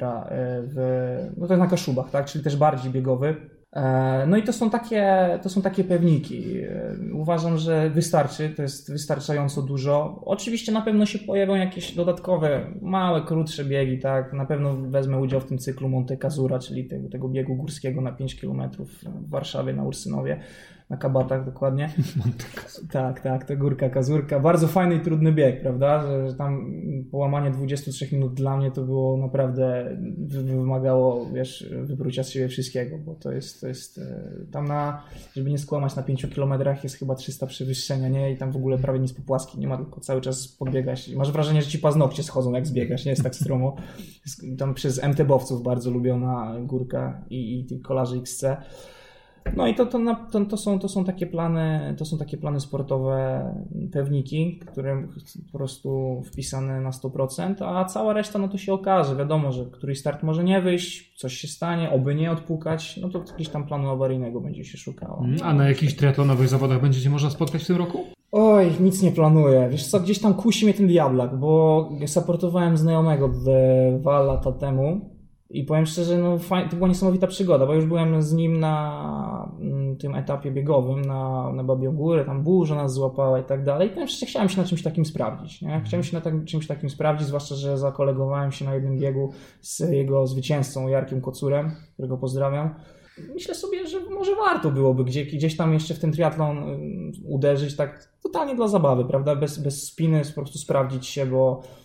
[SPEAKER 2] w, no to jest na Kaszubach, tak? czyli też bardziej biegowy. E, no i to są takie, to są takie pewniki. E, uważam, że wystarczy, to jest wystarczająco dużo. Oczywiście na pewno się pojawią jakieś dodatkowe, małe, krótsze biegi, tak. Na pewno wezmę udział w tym cyklu Monte Casura, czyli tego, tego biegu górskiego na 5 km w Warszawie na Ursynowie na kabatach dokładnie. tak, tak, to górka, kazurka. Bardzo fajny i trudny bieg, prawda? Że, że, tam połamanie 23 minut dla mnie to było naprawdę, wymagało, wiesz, wyprócia z siebie wszystkiego, bo to jest, to jest e, tam na, żeby nie skłamać, na 5 kilometrach jest chyba 300 przewyższenia, nie? I tam w ogóle prawie nic po płaski nie ma, tylko cały czas podbiegać. Masz wrażenie, że ci paznokcie schodzą jak zbiegasz, nie jest tak stromo. Tam przez MTB-owców bardzo lubiona górka i, i tych kolarzy XC. No i to, to, to, to, są, to, są takie plany, to są takie plany sportowe, pewniki, które po prostu wpisane na 100%, a cała reszta no to się okaże. Wiadomo, że któryś start może nie wyjść, coś się stanie, oby nie odpukać, no to jakiegoś tam planu awaryjnego będzie się szukało.
[SPEAKER 1] Mm, a na jakichś triatlonowych zawodach będziecie można spotkać w tym roku?
[SPEAKER 2] Oj, nic nie planuję. Wiesz co, gdzieś tam kusi mnie ten diablak, bo supportowałem znajomego dwa lata temu i powiem szczerze, no fajnie, to była niesamowita przygoda, bo już byłem z nim na mm, tym etapie biegowym, na, na Babią Górę, tam burza nas złapała i tak dalej. I powiem szczerze, chciałem się na czymś takim sprawdzić. Nie? Mhm. Chciałem się na tak, czymś takim sprawdzić, zwłaszcza, że zakolegowałem się na jednym biegu z jego zwycięzcą Jarkiem Kocurem, którego pozdrawiam. Myślę sobie, że może warto byłoby gdzieś, gdzieś tam jeszcze w ten triatlon y, uderzyć tak totalnie dla zabawy, prawda? Bez, bez spiny, po prostu sprawdzić się, bo Mm,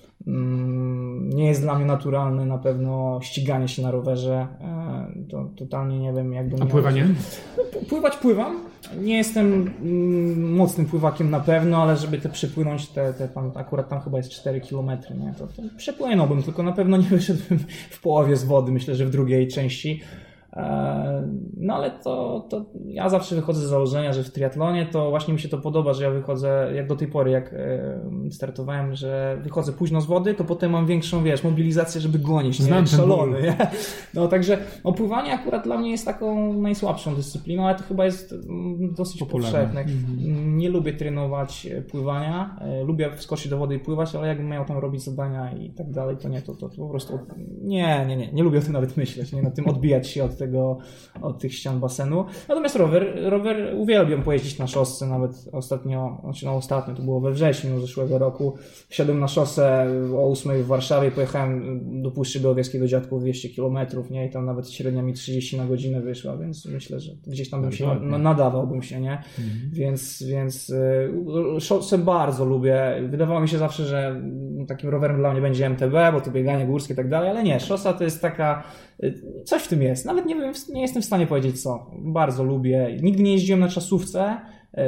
[SPEAKER 2] nie jest dla mnie naturalne na pewno ściganie się na rowerze. E, to totalnie nie wiem, jakby.
[SPEAKER 1] A pływanie?
[SPEAKER 2] No, pływać pływam. Nie jestem mm, mocnym pływakiem na pewno, ale żeby te przepłynąć, te, te tam, akurat tam chyba jest 4 km, nie? To, to przepłynąłbym, tylko na pewno nie wyszedłbym w połowie z wody, myślę, że w drugiej części. E, no ale to, to ja zawsze wychodzę z założenia, że w triatlonie to właśnie mi się to podoba, że ja wychodzę, jak do tej pory, jak e, startowałem, że wychodzę późno z wody, to potem mam większą, wiesz, mobilizację, żeby gonić,
[SPEAKER 1] Znam nie? szalony. Nie?
[SPEAKER 2] No także opływanie akurat dla mnie jest taką najsłabszą dyscypliną, ale to chyba jest mm, dosyć Popularne. powszechne. Mhm. Nie lubię trenować e, pływania, lubię wskoczyć do wody i pływać, ale jakbym miał tam robić zadania i tak dalej, to nie, to, to, to po prostu nie, nie, nie, nie lubię o tym nawet myśleć, nie, na tym odbijać się od tego tego, od tych ścian basenu. Natomiast rower, rower uwielbiam pojeździć na szosce, nawet ostatnio, znaczy no ostatnio, to było we wrześniu zeszłego roku, wsiadłem na szosę o 8 w Warszawie, pojechałem do Puszczy Białowieskiej do Dziadków 200 km, nie? I tam nawet średnia mi 30 na godzinę wyszła, więc myślę, że gdzieś tam bym się, no, nadawałbym się, nie? Mhm. Więc, więc y, szosę bardzo lubię. Wydawało mi się zawsze, że takim rowerem dla mnie będzie MTB, bo to bieganie górskie i tak dalej, ale nie, szosa to jest taka Coś w tym jest. Nawet nie, wiem, nie jestem w stanie powiedzieć co. Bardzo lubię. Nigdy nie jeździłem na czasówce,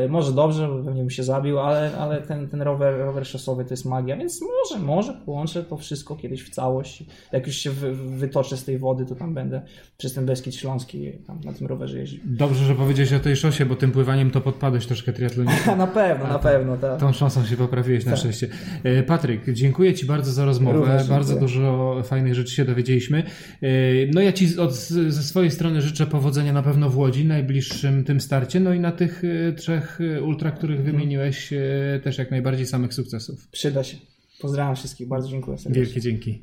[SPEAKER 2] może dobrze, bo pewnie bym się zabił, ale, ale ten, ten rower, rower szosowy to jest magia, więc może, może połączę to wszystko kiedyś w całość. Jak już się wy, wytoczę z tej wody, to tam będę przez ten Beskid Śląski tam na tym rowerze jeździł.
[SPEAKER 1] Dobrze, że powiedziałeś o tej szosie, bo tym pływaniem to podpadłeś troszkę triatlonicznie.
[SPEAKER 2] na pewno, na pewno, tak.
[SPEAKER 1] Tą szosą się poprawiłeś tak. na szczęście. E, Patryk, dziękuję Ci bardzo za rozmowę. Również bardzo dziękuję. dużo fajnych rzeczy się dowiedzieliśmy. E, no ja Ci od, ze swojej strony życzę powodzenia na pewno w Łodzi, najbliższym tym starcie, no i na tych trzech trzech y, ultra, których wymieniłeś, y, też jak najbardziej samych sukcesów.
[SPEAKER 2] Przyda się. Pozdrawiam wszystkich, bardzo dziękuję serdecznie.
[SPEAKER 1] Wielkie dzięki.